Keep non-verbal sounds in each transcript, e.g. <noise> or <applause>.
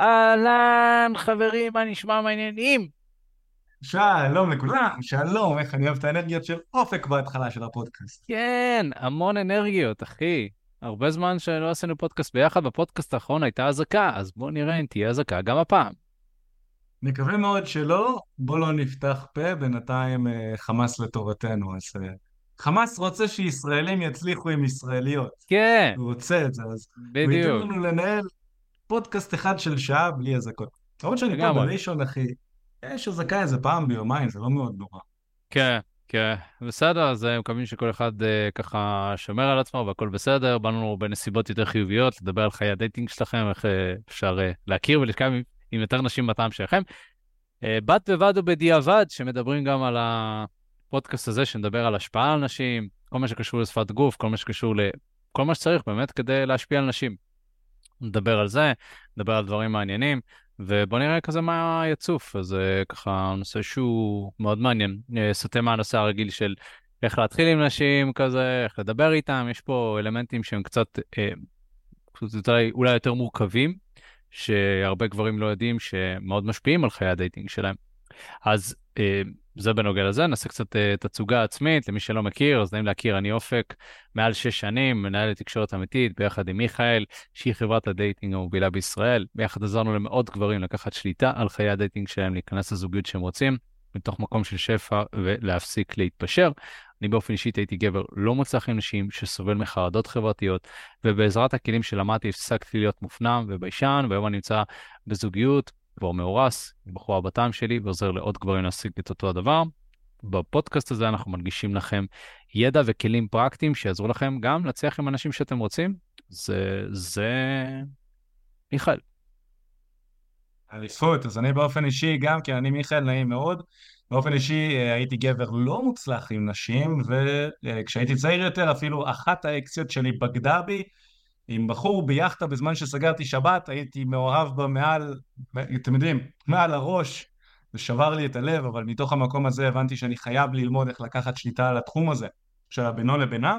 אהלן, חברים, מה נשמע מעניינים? שלום לכולם, שלום, איך אני אוהב את האנרגיות של אופק בהתחלה של הפודקאסט. כן, המון אנרגיות, אחי. הרבה זמן שלא עשינו פודקאסט ביחד, בפודקאסט האחרון הייתה אזעקה, אז בואו נראה אם תהיה אזעקה גם הפעם. מקווה מאוד שלא, בוא לא נפתח פה, בינתיים אה, חמאס לטובתנו, אז אה, חמאס רוצה שישראלים יצליחו עם ישראליות. כן. הוא רוצה את זה, אז בדיוק. הוא ייתן לנו לנהל פודקאסט אחד של שעה בלי אזעקות. למרות שאני פה בראשון, אחי, יש אזעקה איזה פעם ביומיים, זה לא מאוד נורא. כן, כן, בסדר, אז אה, מקווים שכל אחד אה, ככה שומר על עצמו והכל בסדר. באנו בנסיבות יותר חיוביות, לדבר על חיי ה dating שלכם, איך אה, אפשר להכיר ולשכב עם, עם יותר נשים בטעם שלכם. בד בבד ובדיעבד, שמדברים גם על הפודקאסט הזה, שמדבר על השפעה על נשים, כל מה שקשור לשפת גוף, כל מה שקשור לכל מה שצריך באמת כדי להשפיע על נשים. נדבר על זה, נדבר על דברים מעניינים, ובוא נראה כזה מה יצוף. אז אה, ככה נושא שהוא מאוד מעניין, אה, סוטה מהנושא הרגיל של איך להתחיל עם נשים כזה, איך לדבר איתם, יש פה אלמנטים שהם קצת, אה, אולי, אולי יותר מורכבים, שהרבה גברים לא יודעים שמאוד משפיעים על חיי ה dating שלהם. אז זה בנוגע לזה, נעשה קצת אה, תצוגה עצמית, למי שלא מכיר, אז נעים להכיר, אני אופק, מעל שש שנים, מנהל את תקשורת אמיתית, ביחד עם מיכאל, שהיא חברת ה dating המובילה בישראל. ביחד עזרנו למאות גברים לקחת שליטה על חיי ה dating שלהם, להיכנס לזוגיות שהם רוצים, מתוך מקום של שפע ולהפסיק להתפשר. אני באופן אישית הייתי גבר לא מוצלח עם נשים, שסובל מחרדות חברתיות, ובעזרת הכלים שלמדתי הפסקתי להיות מופנם וביישן, והיום אני נמצא בזוגיות כבר מאורס, בחורה בטעם שלי, ועוזר לעוד גברים להשיג את אותו הדבר. בפודקאסט הזה אנחנו מנגישים לכם ידע וכלים פרקטיים שיעזרו לכם גם להצליח עם אנשים שאתם רוצים. זה, זה... מיכאל. אליפות, אז אני באופן אישי גם, כי אני מיכאל נעים מאוד. באופן אישי אה, הייתי גבר לא מוצלח עם נשים, וכשהייתי צעיר יותר אפילו אחת האקציות שלי בגדה בי, עם בחור ביאכטה בזמן שסגרתי שבת, הייתי מאוהב בה מעל, אתם יודעים, מעל הראש, זה שבר לי את הלב, אבל מתוך המקום הזה הבנתי שאני חייב ללמוד איך לקחת שליטה על התחום הזה של הבינו לבינה.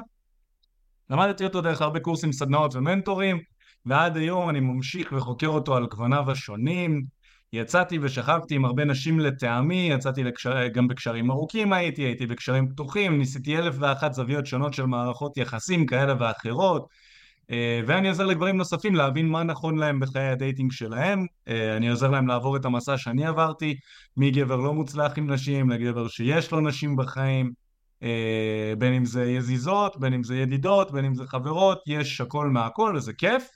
למדתי אותו דרך הרבה קורסים, סדנאות ומנטורים, ועד היום אני ממשיך וחוקר אותו על גווניו השונים. יצאתי ושכבתי עם הרבה נשים לטעמי, יצאתי לקשר... גם בקשרים ארוכים הייתי, הייתי בקשרים פתוחים, ניסיתי אלף ואחת זוויות שונות של מערכות יחסים כאלה ואחרות. אה, ואני עוזר לגברים נוספים להבין מה נכון להם בחיי ה dating שלהם, אה, אני עוזר להם לעבור את המסע שאני עברתי, מגבר לא מוצלח עם נשים לגבר שיש לו נשים בחיים, אה, בין אם זה יזיזות, בין אם זה ידידות, בין אם זה חברות, יש הכל מהכל וזה כיף.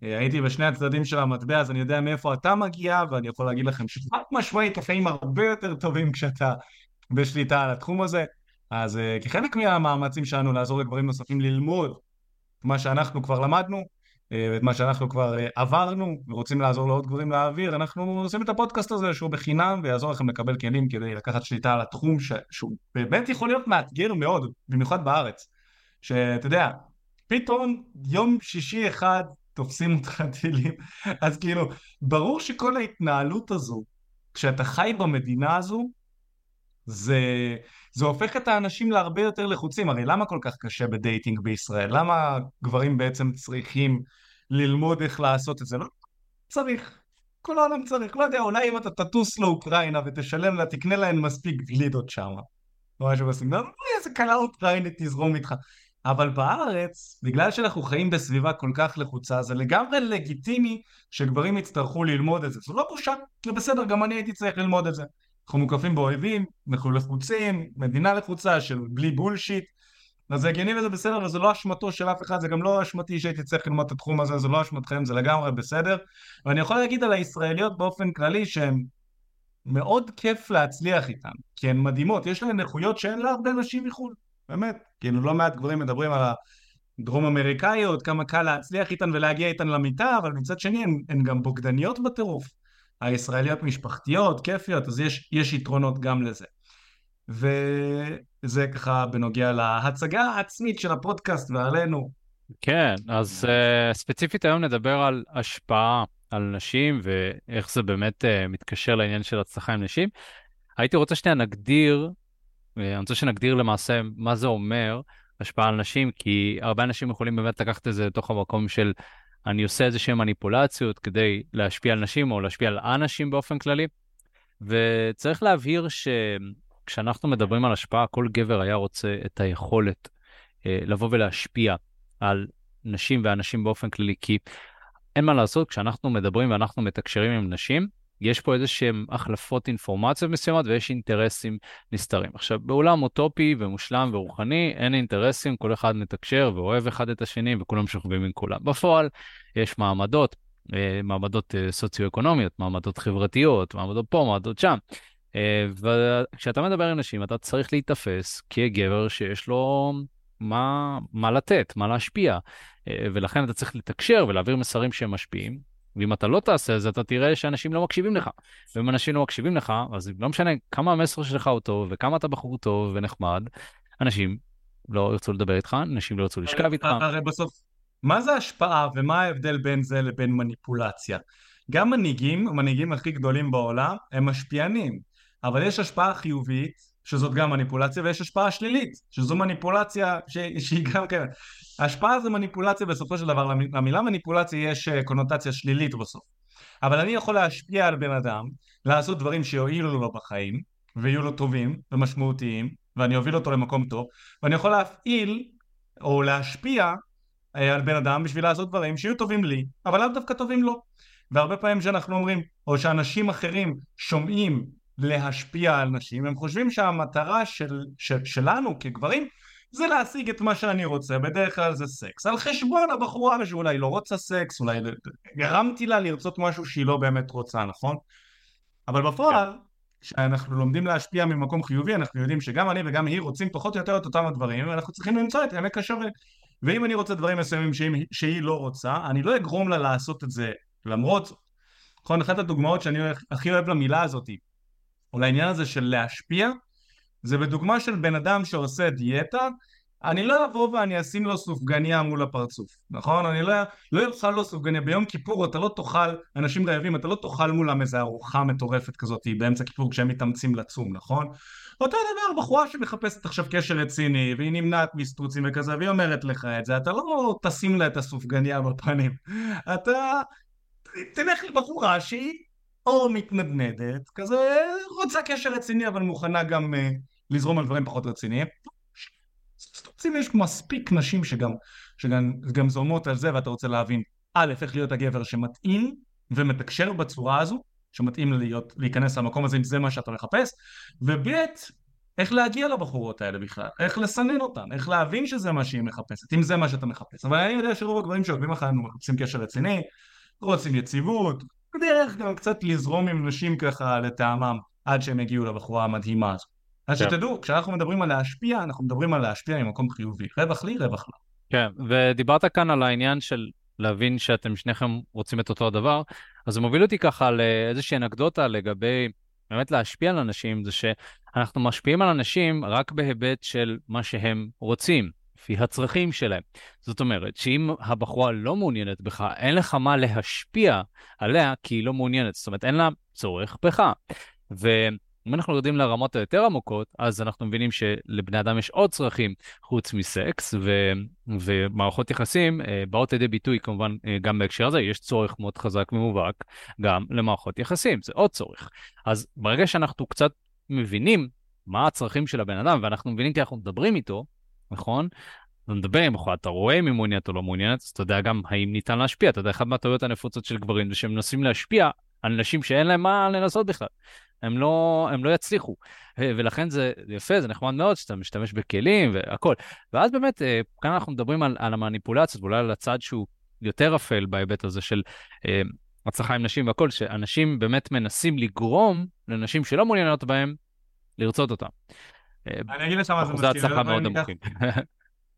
הייתי בשני הצדדים של המטבע אז אני יודע מאיפה אתה מגיע ואני יכול להגיד לכם שחד משמעית החיים הרבה יותר טובים כשאתה בשליטה על התחום הזה. אז כחלק מהמאמצים שלנו לעזור לגברים נוספים ללמוד מה שאנחנו כבר למדנו, אה, ואת מה שאנחנו כבר אה, עברנו, ורוצים לעזור לעוד גברים להעביר, אנחנו עושים את הפודקאסט הזה שהוא בחינם ויעזור לכם לקבל כלים כדי לקחת שליטה על התחום ש... שהוא באמת יכול להיות מאתגר מאוד, במיוחד בארץ. שאתה יודע, פתאום יום שישי אחד תופסים אותך <laughs> טילים, אז כאילו, ברור שכל ההתנהלות הזו, כשאתה חי במדינה הזו, זה, זה הופך את האנשים להרבה יותר לחוצים. הרי למה כל כך קשה בדייטינג בישראל? למה גברים בעצם צריכים ללמוד איך לעשות את זה? לא צריך. כל העולם צריך. לא יודע, אולי אם אתה תטוס לאוקראינה ותשלם לה, תקנה להן מספיק גלידות שם. או משהו בסגנון, איזה כלה אוקראינית תזרום איתך. אבל בארץ, בגלל שאנחנו חיים בסביבה כל כך לחוצה, זה לגמרי לגיטימי שגברים יצטרכו ללמוד את זה. זו לא בושה, זה בסדר, גם אני הייתי צריך ללמוד את זה. אנחנו מוקפים באויבים, אנחנו לחוצים, מדינה לחוצה של בלי בולשיט אז זה הגיוני וזה בסדר, וזה לא אשמתו של אף אחד, זה גם לא אשמתי שהייתי צריך ללמוד את התחום הזה, זה לא אשמתכם, זה לגמרי בסדר. ואני יכול להגיד על הישראליות באופן כללי שהן מאוד כיף להצליח איתן, כי הן מדהימות, יש להן נכויות שאין לה הרבה נשים מחו"ל, באמת. כאילו לא מעט גברים מדברים על הדרום אמריקאיות, כמה קל להצליח איתן ולהגיע איתן למיטה, אבל מצד שני הן, גם בוגדניות בטירוף. הישראליות משפחתיות, כיפיות, אז יש, יש יתרונות גם לזה. וזה ככה בנוגע להצגה העצמית של הפודקאסט ועלינו. כן, אז uh, ספציפית היום נדבר על השפעה על נשים ואיך זה באמת uh, מתקשר לעניין של הצלחה עם נשים. הייתי רוצה שנייה נגדיר, אה, אני רוצה שנגדיר למעשה מה זה אומר השפעה על נשים, כי הרבה אנשים יכולים באמת לקחת את זה לתוך המקום של אני עושה איזה שהן מניפולציות כדי להשפיע על נשים או להשפיע על אנשים באופן כללי. וצריך להבהיר שכשאנחנו מדברים על השפעה, כל גבר היה רוצה את היכולת אה, לבוא ולהשפיע על נשים ואנשים באופן כללי, כי אין מה לעשות, כשאנחנו מדברים ואנחנו מתקשרים עם נשים, יש פה איזה שהם החלפות אינפורמציות מסוימות ויש אינטרסים נסתרים. עכשיו, בעולם אוטופי ומושלם ורוחני, אין אינטרסים, כל אחד מתקשר ואוהב אחד את השני וכולם שוכבים עם כולם. בפועל, יש מעמדות, אה, מעמדות אה, סוציו-אקונומיות, מעמדות חברתיות, מעמדות פה, מעמדות שם. אה, וכשאתה מדבר עם נשים, אתה צריך להיתפס כגבר שיש לו מה, מה לתת, מה להשפיע. ולכן אתה צריך לתקשר ולהעביר מסרים שהם משפיעים, ואם אתה לא תעשה את זה, אתה תראה שאנשים לא מקשיבים לך. ואם אנשים לא מקשיבים לך, אז לא משנה כמה המסר שלך הוא טוב, וכמה אתה בחור טוב ונחמד, אנשים לא ירצו לדבר איתך, אנשים לא ירצו לשכב איתך. הרי בסוף, מה זה השפעה ומה ההבדל בין זה לבין מניפולציה? גם מנהיגים, המנהיגים הכי גדולים בעולם, הם משפיענים, אבל יש השפעה חיובית שזאת גם מניפולציה, ויש השפעה שלילית, שזו מניפולציה ש... שהיא גם כן. השפעה זה מניפולציה בסופו של דבר, למילה מניפולציה יש אה, קונוטציה שלילית בסוף. אבל אני יכול להשפיע על בן אדם, לעשות דברים שיועילו לו בחיים, ויהיו לו טובים ומשמעותיים, ואני אוביל אותו למקום טוב, ואני יכול להפעיל או להשפיע אה, על בן אדם בשביל לעשות דברים שיהיו טובים לי, אבל לאו דווקא טובים לו. והרבה פעמים שאנחנו אומרים, או שאנשים אחרים שומעים להשפיע על נשים, הם חושבים שהמטרה של, של, שלנו כגברים זה להשיג את מה שאני רוצה, בדרך כלל זה סקס, על חשבון הבחורה שאולי לא רוצה סקס, אולי גרמתי לה לרצות משהו שהיא לא באמת רוצה, נכון? אבל בפועל, כשאנחנו לומדים להשפיע ממקום חיובי, אנחנו יודעים שגם אני וגם היא רוצים פחות או יותר את אותם הדברים, ואנחנו צריכים למצוא את עמק השווה. ואם אני רוצה דברים מסוימים שהיא, שהיא לא רוצה, אני לא אגרום לה לעשות את זה למרות זאת. נכון, אחת הדוגמאות שאני הכי אוהב למילה הזאתי, או לעניין הזה של להשפיע, זה בדוגמה של בן אדם שעושה דיאטה, אני לא אבוא ואני אשים לו סופגניה מול הפרצוף, נכון? אני לא, לא אוכל לו סופגניה, ביום כיפור אתה לא תאכל, אנשים רעבים, אתה לא תאכל מולם איזה ארוחה מטורפת כזאת באמצע כיפור כשהם מתאמצים לצום, נכון? אותו דבר בחורה שמחפשת עכשיו קשר רציני והיא נמנעת מסטרוצים וכזה והיא אומרת לך את זה, אתה לא תשים לה את הסופגניה בפנים, אתה תלך לבחורה שהיא או מתנדנדת, כזה רוצה קשר רציני אבל מוכנה גם uh, לזרום על דברים פחות רציניים. סטופסים יש מספיק נשים שגם, שגם גם זורמות על זה ואתה רוצה להבין א', איך להיות הגבר שמתאים ומתקשר בצורה הזו, שמתאים להיות, להיכנס למקום הזה אם זה מה שאתה מחפש, וב', איך להגיע לבחורות האלה בכלל, איך לסנן אותן, איך להבין שזה מה שהיא מחפשת, אם זה מה שאתה מחפש. אבל אני יודע שרוב הגברים שעוקבים אחרינו מחפשים קשר רציני, רוצים יציבות, דרך גם קצת לזרום עם נשים ככה לטעמם עד שהם יגיעו לבחורה המדהימה הזו. אז כן. שתדעו, כשאנחנו מדברים על להשפיע, אנחנו מדברים על להשפיע ממקום חיובי. רווח לי, רווח לה. כן, ודיברת כאן על העניין של להבין שאתם שניכם רוצים את אותו הדבר, אז זה מוביל אותי ככה לאיזושהי אנקדוטה לגבי באמת להשפיע על אנשים, זה שאנחנו משפיעים על אנשים רק בהיבט של מה שהם רוצים. לפי הצרכים שלהם. זאת אומרת, שאם הבחורה לא מעוניינת בך, אין לך מה להשפיע עליה כי היא לא מעוניינת. זאת אומרת, אין לה צורך בך. ואם אנחנו יורדים לרמות היותר עמוקות, אז אנחנו מבינים שלבני אדם יש עוד צרכים חוץ מסקס, ו... ומערכות יחסים אה, באות לידי ביטוי כמובן אה, גם בהקשר הזה, יש צורך מאוד חזק ומובהק גם למערכות יחסים, זה עוד צורך. אז ברגע שאנחנו קצת מבינים מה הצרכים של הבן אדם, ואנחנו מבינים כי אנחנו מדברים איתו, נכון? אתה מדבר עם בחורה, אתה רואה אם היא מעוניינת או לא מעוניינת, אז אתה יודע גם האם ניתן להשפיע. אתה יודע, אחת מהטעויות הנפוצות של גברים זה שהם מנסים להשפיע על נשים שאין להם מה לנסות בכלל. הם לא, הם לא יצליחו. ולכן זה יפה, זה נחמד מאוד שאתה משתמש בכלים והכל. ואז באמת, אה, כאן אנחנו מדברים על, על המניפולציות, ואולי על הצד שהוא יותר אפל בהיבט הזה של אה, הצלחה עם נשים והכל, שאנשים באמת מנסים לגרום לנשים שלא מעוניינות בהם לרצות אותם. אני אגיד לך מה זה מזכיר. אחוזי הצלחה מאוד נמוכים. <laughs>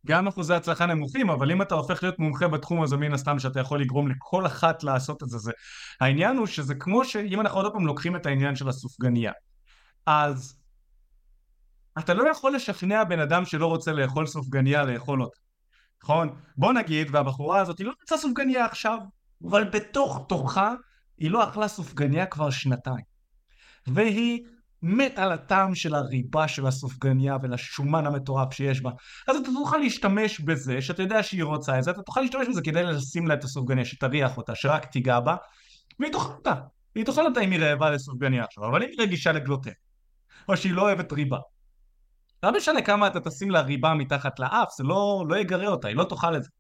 גם אחוזי הצלחה נמוכים, אבל אם אתה הופך להיות מומחה בתחום הזה, מן הסתם שאתה יכול לגרום לכל אחת לעשות את זה. זה. העניין הוא שזה כמו שאם אנחנו עוד פעם לוקחים את העניין של הסופגניה, אז אתה לא יכול לשכנע בן אדם שלא רוצה לאכול סופגניה לאכול אותה, נכון? בוא נגיד, והבחורה הזאת היא לא רוצה סופגניה עכשיו, אבל בתוך תוכה היא לא אכלה סופגניה כבר שנתיים. והיא מת על הטעם של הריבה של הסופגניה ולשומן המטורף שיש בה. אז אתה תוכל להשתמש בזה שאתה יודע שהיא רוצה את זה אתה תוכל להשתמש בזה כדי לשים לה את הסופגניה שתריח אותה שרק תיגע בה והיא תאכל אותה. היא תאכל אותה אם היא רעבה לסופגניה עכשיו אבל היא רגישה לגלוטן או שהיא לא אוהבת ריבה. לא משנה כמה אתה תשים לה ריבה מתחת לאף זה לא, לא יגרה אותה היא לא תאכל את זה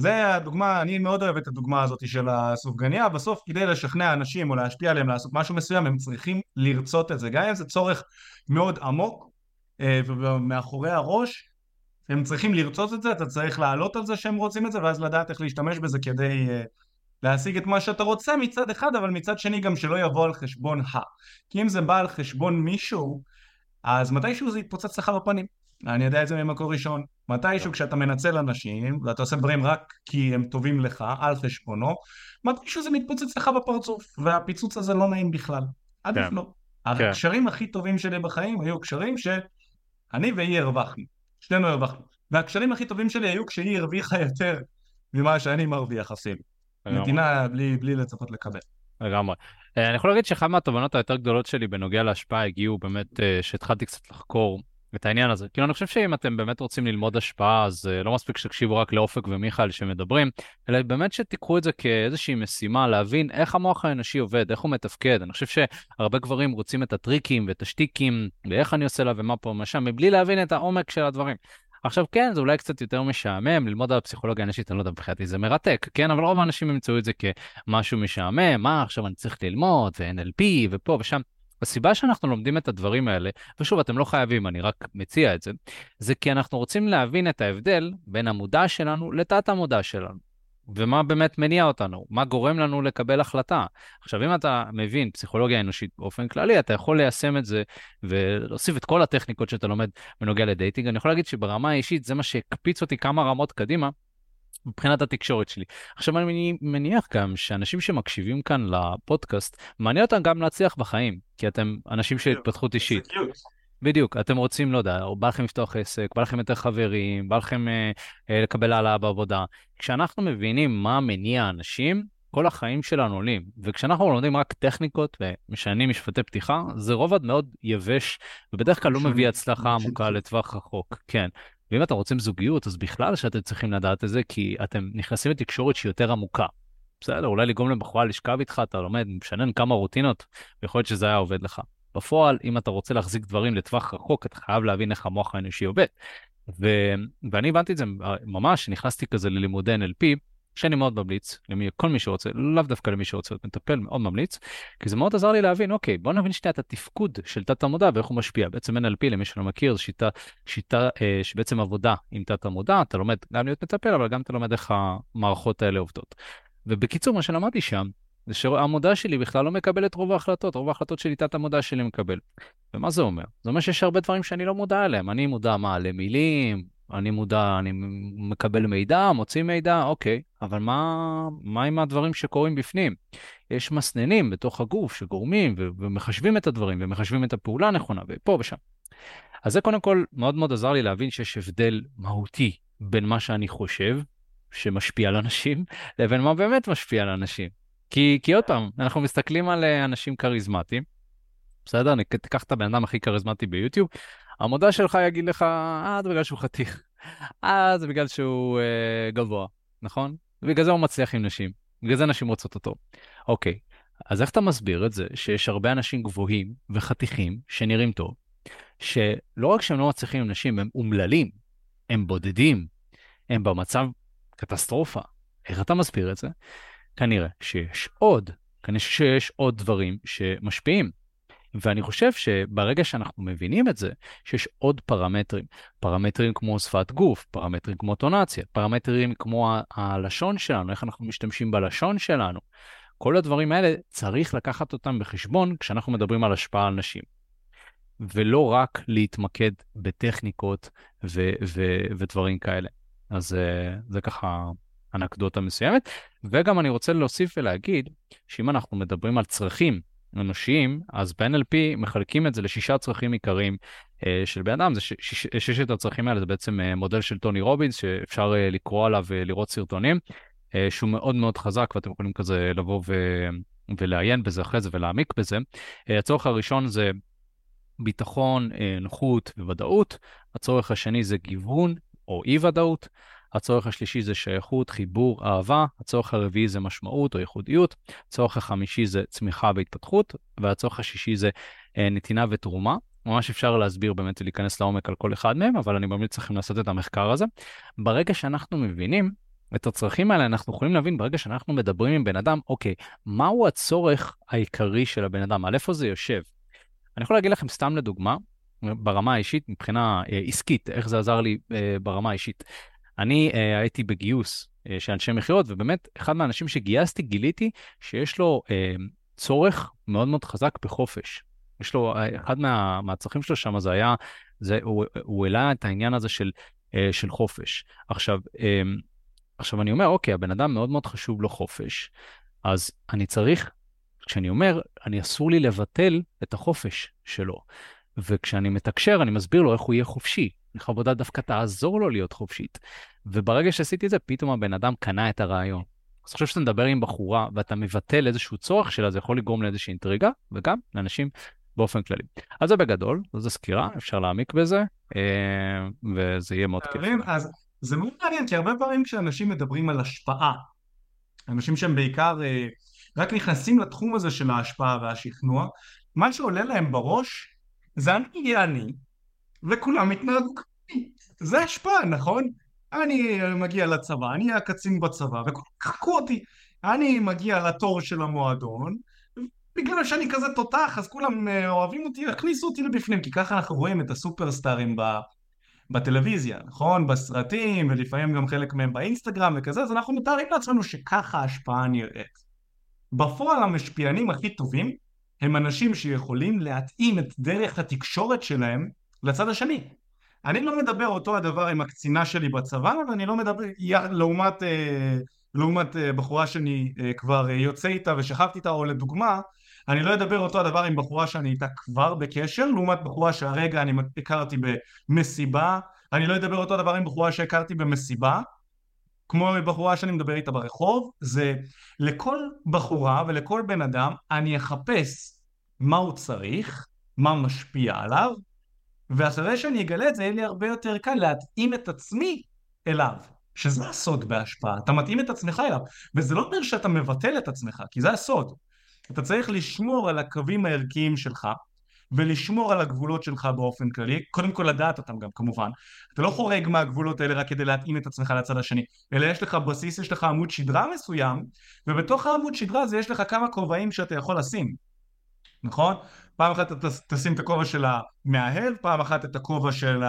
זה הדוגמה, אני מאוד אוהב את הדוגמה הזאת של הסופגניה, בסוף כדי לשכנע אנשים או להשפיע עליהם לעשות משהו מסוים הם צריכים לרצות את זה, גם אם זה צורך מאוד עמוק אה, ומאחורי הראש הם צריכים לרצות את זה, אתה צריך לעלות על זה שהם רוצים את זה ואז לדעת איך להשתמש בזה כדי אה, להשיג את מה שאתה רוצה מצד אחד אבל מצד שני גם שלא יבוא על חשבון ה. כי אם זה בא על חשבון מישהו אז מתישהו זה יתפוצץ לך בפנים אני יודע את זה ממקור ראשון. מתישהו כשאתה מנצל אנשים, ואתה עושה דברים רק כי הם טובים לך, על חשבונו, מתישהו זה מתפוצץ לך בפרצוף, והפיצוץ הזה לא נעים בכלל. עדיף כן. לא. כן. הקשרים הכי טובים שלי בחיים היו קשרים שאני והיא הרווחנו. שנינו הרווחנו. והקשרים הכי טובים שלי היו כשהיא הרוויחה יותר ממה שאני מרוויח אפילו. נתינה בלי, בלי לצפות לקבל. לגמרי. אה, אני יכול להגיד שאחת מהתובנות היותר גדולות שלי בנוגע להשפעה הגיעו באמת, אה, שהתחלתי קצת לחקור את העניין הזה. כאילו, אני חושב שאם אתם באמת רוצים ללמוד השפעה, אז uh, לא מספיק שתקשיבו רק לאופק ומיכאל שמדברים, אלא באמת שתיקחו את זה כאיזושהי משימה, להבין איך המוח האנושי עובד, איך הוא מתפקד. אני חושב שהרבה גברים רוצים את הטריקים ואת השטיקים, ואיך אני עושה לה ומה פה ומה שם, מבלי להבין את העומק של הדברים. עכשיו כן, זה אולי קצת יותר משעמם, ללמוד על הפסיכולוגיה האנושית, אני לא יודע, מבחינתי זה מרתק, כן? אבל רוב האנשים ימצאו את זה כמשהו משעמם, מה עכשיו אני צריך ללמוד, ו-NLP, ופה ושם. הסיבה שאנחנו לומדים את הדברים האלה, ושוב, אתם לא חייבים, אני רק מציע את זה, זה כי אנחנו רוצים להבין את ההבדל בין המודע שלנו לתת המודע שלנו. ומה באמת מניע אותנו, מה גורם לנו לקבל החלטה. עכשיו, אם אתה מבין פסיכולוגיה אנושית באופן כללי, אתה יכול ליישם את זה ולהוסיף את כל הטכניקות שאתה לומד בנוגע לדייטינג. אני יכול להגיד שברמה האישית זה מה שהקפיץ אותי כמה רמות קדימה, מבחינת התקשורת שלי. עכשיו אני מניח גם שאנשים שמקשיבים כאן לפודקאסט, מעניין אותם גם להצליח בחיים, כי אתם אנשים של התפתחות אישית. בדיוק, אתם רוצים, לא יודע, או בא לכם לפתוח עסק, בא לכם יותר חברים, בא לכם אה, אה, לקבל העלאה בעבודה. כשאנחנו מבינים מה מניע אנשים, כל החיים שלנו עולים. וכשאנחנו לומדים רק טכניקות ומשנים משפטי פתיחה, זה רובד מאוד יבש, ובדרך כלל לא מביא הצלחה עמוקה לטווח רחוק. כן. ואם אתם רוצים זוגיות, אז בכלל שאתם צריכים לדעת את זה, כי אתם נכנסים לתקשורת שהיא יותר עמוקה. בסדר, אולי לגרום לבחורה לשכב איתך, אתה לומד, משנן כמה רוטינות, ויכול להיות שזה היה עובד לך. בפועל, אם אתה רוצה להחזיק דברים לטווח רחוק, אתה חייב להבין איך המוח האנושי עובד. ו... ואני הבנתי את זה ממש, נכנסתי כזה ללימודי NLP, שאני מאוד ממליץ לכל מי שרוצה, לאו דווקא למי שרוצה להיות מטפל, מאוד ממליץ, כי זה מאוד עזר לי להבין, אוקיי, בוא נבין שנייה את התפקוד של תת המודע ואיך הוא משפיע. בעצם NLP, למי שלא מכיר, זו שיטה, שיטה אה, שבעצם עבודה עם תת המודע, אתה לומד גם להיות מטפל, אבל גם אתה לומד איך המערכות האלה עובדות. ובקיצור, מה שלמדתי שם, זה שהמודע שלי בכלל לא מקבל את רוב ההחלטות, רוב ההחלטות שלי תת המודע שלי מקבל. ומה זה אומר? זה אומר שיש הרבה דברים שאני לא מודע אליהם. אני מודע מה, למילים, אני מודע, אני מקבל מידע, מוציא מידע, אוקיי, אבל מה, מה עם הדברים שקורים בפנים? יש מסננים בתוך הגוף שגורמים ו- ומחשבים את הדברים ומחשבים את הפעולה הנכונה ופה ושם. אז זה קודם כל מאוד מאוד עזר לי להבין שיש הבדל מהותי בין מה שאני חושב שמשפיע על אנשים לבין מה באמת משפיע על אנשים. כי, כי עוד פעם, אנחנו מסתכלים על אה, אנשים כריזמטיים, בסדר? אני תיקח את הבן אדם הכי כריזמטי ביוטיוב, המודע שלך יגיד לך, אה, זה בגלל שהוא חתיך. אה, זה בגלל שהוא אה, גבוה, נכון? ובגלל זה הוא מצליח עם נשים. בגלל זה נשים רוצות אותו. אוקיי, אז איך אתה מסביר את זה שיש הרבה אנשים גבוהים וחתיכים שנראים טוב, שלא רק שהם לא מצליחים עם נשים, הם אומללים, הם בודדים, הם במצב קטסטרופה. איך אתה מסביר את זה? כנראה שיש עוד, כנראה שיש עוד דברים שמשפיעים. ואני חושב שברגע שאנחנו מבינים את זה, שיש עוד פרמטרים, פרמטרים כמו שפת גוף, פרמטרים כמו טונציה, פרמטרים כמו הלשון שלנו, איך אנחנו משתמשים בלשון שלנו, כל הדברים האלה צריך לקחת אותם בחשבון כשאנחנו מדברים על השפעה על נשים. ולא רק להתמקד בטכניקות ו- ו- ודברים כאלה. אז אה, זה ככה אנקדוטה מסוימת. וגם אני רוצה להוסיף ולהגיד שאם אנחנו מדברים על צרכים אנושיים, אז ב-NLP מחלקים את זה לשישה צרכים עיקריים אה, של בן אדם, זה ש- ש- ששת הצרכים האלה זה בעצם אה, מודל של טוני רובינס, שאפשר אה, לקרוא עליו ולראות סרטונים, אה, שהוא מאוד מאוד חזק ואתם יכולים כזה לבוא ו... ולעיין בזה אחרי זה ולהעמיק בזה. אה, הצורך הראשון זה ביטחון, נוחות וודאות. הצורך השני זה גיוון או אי-ודאות. הצורך השלישי זה שייכות, חיבור, אהבה. הצורך הרביעי זה משמעות או ייחודיות. הצורך החמישי זה צמיחה והתפתחות. והצורך השישי זה נתינה ותרומה. ממש אפשר להסביר באמת ולהיכנס לעומק על כל אחד מהם, אבל אני ממליץ לכם לעשות את המחקר הזה. ברגע שאנחנו מבינים את הצרכים האלה, אנחנו יכולים להבין ברגע שאנחנו מדברים עם בן אדם, אוקיי, מהו הצורך העיקרי של הבן אדם, על איפה זה יושב. אני יכול להגיד לכם סתם לדוגמה, ברמה האישית, מבחינה אה, עסקית, איך זה עזר לי אה, ברמה האישית. אני אה, הייתי בגיוס אה, של אנשי מכירות, ובאמת, אחד מהאנשים שגייסתי, גיליתי שיש לו אה, צורך מאוד מאוד חזק בחופש. יש לו, אה, אחד מה, מהצרכים שלו שם זה היה, זה, הוא, הוא העלה את העניין הזה של, אה, של חופש. עכשיו, אה, עכשיו אני אומר, אוקיי, הבן אדם מאוד מאוד חשוב לו חופש, אז אני צריך, כשאני אומר, אני אסור לי לבטל את החופש שלו. וכשאני מתקשר, אני מסביר לו איך הוא יהיה חופשי. איך עבודה דווקא תעזור לו להיות חופשית. וברגע שעשיתי את זה, פתאום הבן אדם קנה את הרעיון. אז עכשיו שאתה מדבר עם בחורה ואתה מבטל איזשהו צורך שלה, זה יכול לגרום לאיזושהי אינטריגה, וגם לאנשים באופן כללי. אז זה בגדול, זו סקירה, אפשר להעמיק בזה, אה, וזה יהיה מאוד כיף. אז זה מאוד מעניין, כי הרבה פעמים כשאנשים מדברים על השפעה, אנשים שהם בעיקר אה, רק נכנסים לתחום הזה של ההשפעה והשכנוע, מה שעולה להם בראש זה אני אהיה אני, וכולם יתנהגו כמוני. זה השפעה, נכון? אני מגיע לצבא, אני הקצין בצבא, וכולם יחקו אותי. אני מגיע לתור של המועדון, בגלל שאני כזה תותח, אז כולם אה, אוהבים אותי, הכניסו אותי לבפנים, כי ככה אנחנו רואים את הסופרסטארים. בטלוויזיה, נכון? בסרטים, ולפעמים גם חלק מהם באינסטגרם וכזה, אז אנחנו מתארים לעצמנו שככה ההשפעה נראית. בפועל המשפיענים הכי טובים הם אנשים שיכולים להתאים את דרך התקשורת שלהם לצד השני. אני לא מדבר אותו הדבר עם הקצינה שלי בצבא, ואני לא מדבר לעומת, אה, לעומת אה, בחורה שאני כבר יוצא איתה ושכבתי איתה, או לדוגמה, אני לא אדבר אותו הדבר עם בחורה שאני איתה כבר בקשר, לעומת בחורה שהרגע אני הכרתי במסיבה, אני לא אדבר אותו דבר עם בחורה שהכרתי במסיבה, כמו בחורה שאני מדבר איתה ברחוב, זה לכל בחורה ולכל בן אדם אני אחפש מה הוא צריך, מה משפיע עליו, ואחרי שאני אגלה את זה יהיה לי הרבה יותר קל להתאים את עצמי אליו. שזה הסוד בהשפעה, אתה מתאים את עצמך אליו, וזה לא אומר שאתה מבטל את עצמך, כי זה הסוד. אתה צריך לשמור על הקווים הערכיים שלך ולשמור על הגבולות שלך באופן כללי, קודם כל לדעת אותם גם כמובן, אתה לא חורג מהגבולות האלה רק כדי להתאים את עצמך לצד השני, אלא יש לך בסיס, יש לך עמוד שדרה מסוים, ובתוך העמוד שדרה הזה יש לך כמה כובעים שאתה יכול לשים, נכון? פעם אחת אתה תשים את הכובע של המאהב, פעם אחת את הכובע של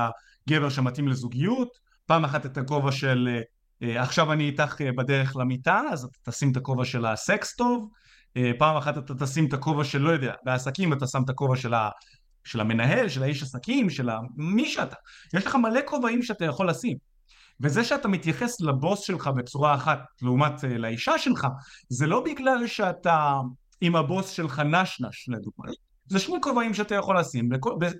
הגבר שמתאים לזוגיות, פעם אחת את הכובע של אה, עכשיו אני איתך אה, בדרך למיטה, אז אתה תשים את הכובע של הסקס טוב, אה, פעם אחת אתה תשים את הכובע של, לא יודע, בעסקים אתה שם את הכובע של, ה, של המנהל, של האיש עסקים, של ה, מי שאתה. יש לך מלא כובעים שאתה יכול לשים. וזה שאתה מתייחס לבוס שלך בצורה אחת לעומת אה, לאישה שלך, זה לא בגלל שאתה עם הבוס שלך נשנש לדוגמה. זה שני כובעים שאתה יכול לשים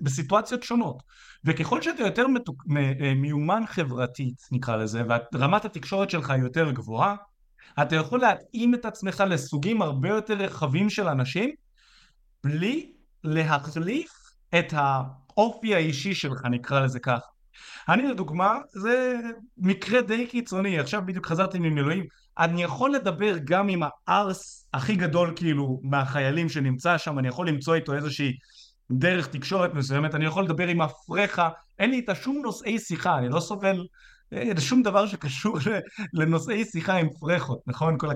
בסיטואציות שונות. וככל שאתה יותר מתוק, אה, מיומן חברתית, נקרא לזה, ורמת התקשורת שלך יותר גבוהה, אתה יכול להתאים את עצמך לסוגים הרבה יותר רחבים של אנשים בלי להחליף את האופי האישי שלך נקרא לזה ככה. אני לדוגמה, זה מקרה די קיצוני, עכשיו בדיוק חזרתי ממילואים, אני יכול לדבר גם עם הארס הכי גדול כאילו מהחיילים שנמצא שם, אני יכול למצוא איתו איזושהי דרך תקשורת מסוימת, אני יכול לדבר עם הפרחה, אין לי איתה שום נושאי שיחה, אני לא סובל אין שום דבר שקשור לנושאי שיחה עם פרחות, נכון? כל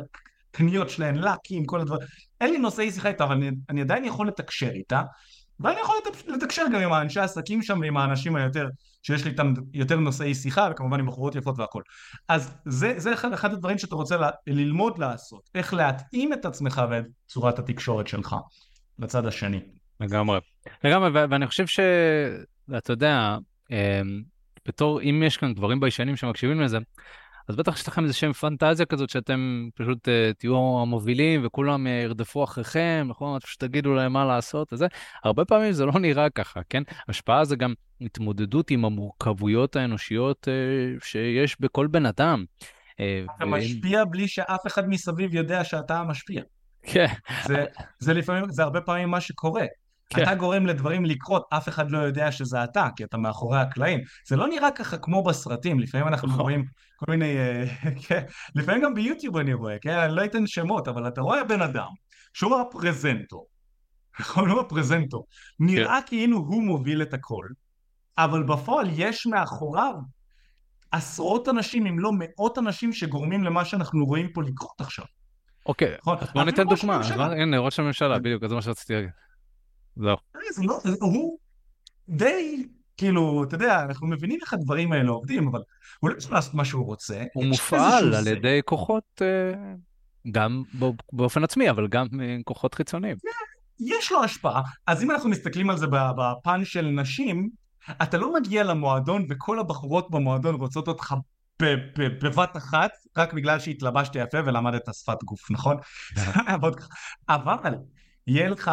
הקניות שלהן, לקים, כל הדברים. אין לי נושאי שיחה איתה, אבל אני, אני עדיין יכול לתקשר איתה, ואני יכול לתקשר גם עם האנשי העסקים שם ועם האנשים היותר, שיש לי איתם יותר נושאי שיחה, וכמובן עם בחורות יפות והכל. אז זה, זה אחד, אחד הדברים שאתה רוצה ל, ללמוד לעשות, איך להתאים את עצמך ואת צורת התקשורת שלך לצד השני. לגמרי. לגמרי, ואני חושב שאתה יודע, אמ, בתור, אם יש כאן גברים ביישנים שמקשיבים לזה, אז בטח יש לכם איזה שם פנטזיה כזאת שאתם פשוט uh, תהיו המובילים וכולם uh, ירדפו אחריכם, נכון? פשוט תגידו להם מה לעשות וזה. הרבה פעמים זה לא נראה ככה, כן? השפעה זה גם התמודדות עם המורכבויות האנושיות uh, שיש בכל בן אדם. אתה ו... משפיע בלי שאף אחד מסביב יודע שאתה המשפיע. כן. זה, זה לפעמים, זה הרבה פעמים מה שקורה. כן. אתה גורם לדברים לקרות, אף אחד לא יודע שזה אתה, כי אתה מאחורי הקלעים. זה לא נראה ככה כמו בסרטים, לפעמים אנחנו נכון. רואים כל מיני... אה, <laughs> כן, לפעמים גם ביוטיוב אני רואה, כן? אני לא אתן שמות, אבל אתה רואה בן אדם שהוא הפרזנטור, <laughs> נכון? הוא הפרזנטור. נראה כן. כאילו הוא מוביל את הכל, אבל בפועל יש מאחוריו עשרות אנשים, אם לא מאות אנשים, שגורמים למה שאנחנו רואים פה לקרות עכשיו. אוקיי, נכון? בוא ניתן דוגמה. הנה, ראש הממשלה, בדיוק, זה מה שרציתי להגיד. זהו. לא, הוא די, כאילו, אתה יודע, אנחנו מבינים איך הדברים האלה עובדים, אבל הוא לא יכול לעשות מה שהוא רוצה. הוא מופעל על ידי כוחות, אה, גם באופן עצמי, אבל גם כוחות חיצוניים. יש לו השפעה. אז אם אנחנו מסתכלים על זה בפן של נשים, אתה לא מגיע למועדון וכל הבחורות במועדון רוצות אותך בבת אחת, רק בגלל שהתלבשת יפה ולמדת שפת גוף, נכון? <laughs> <laughs> אבל יהיה לך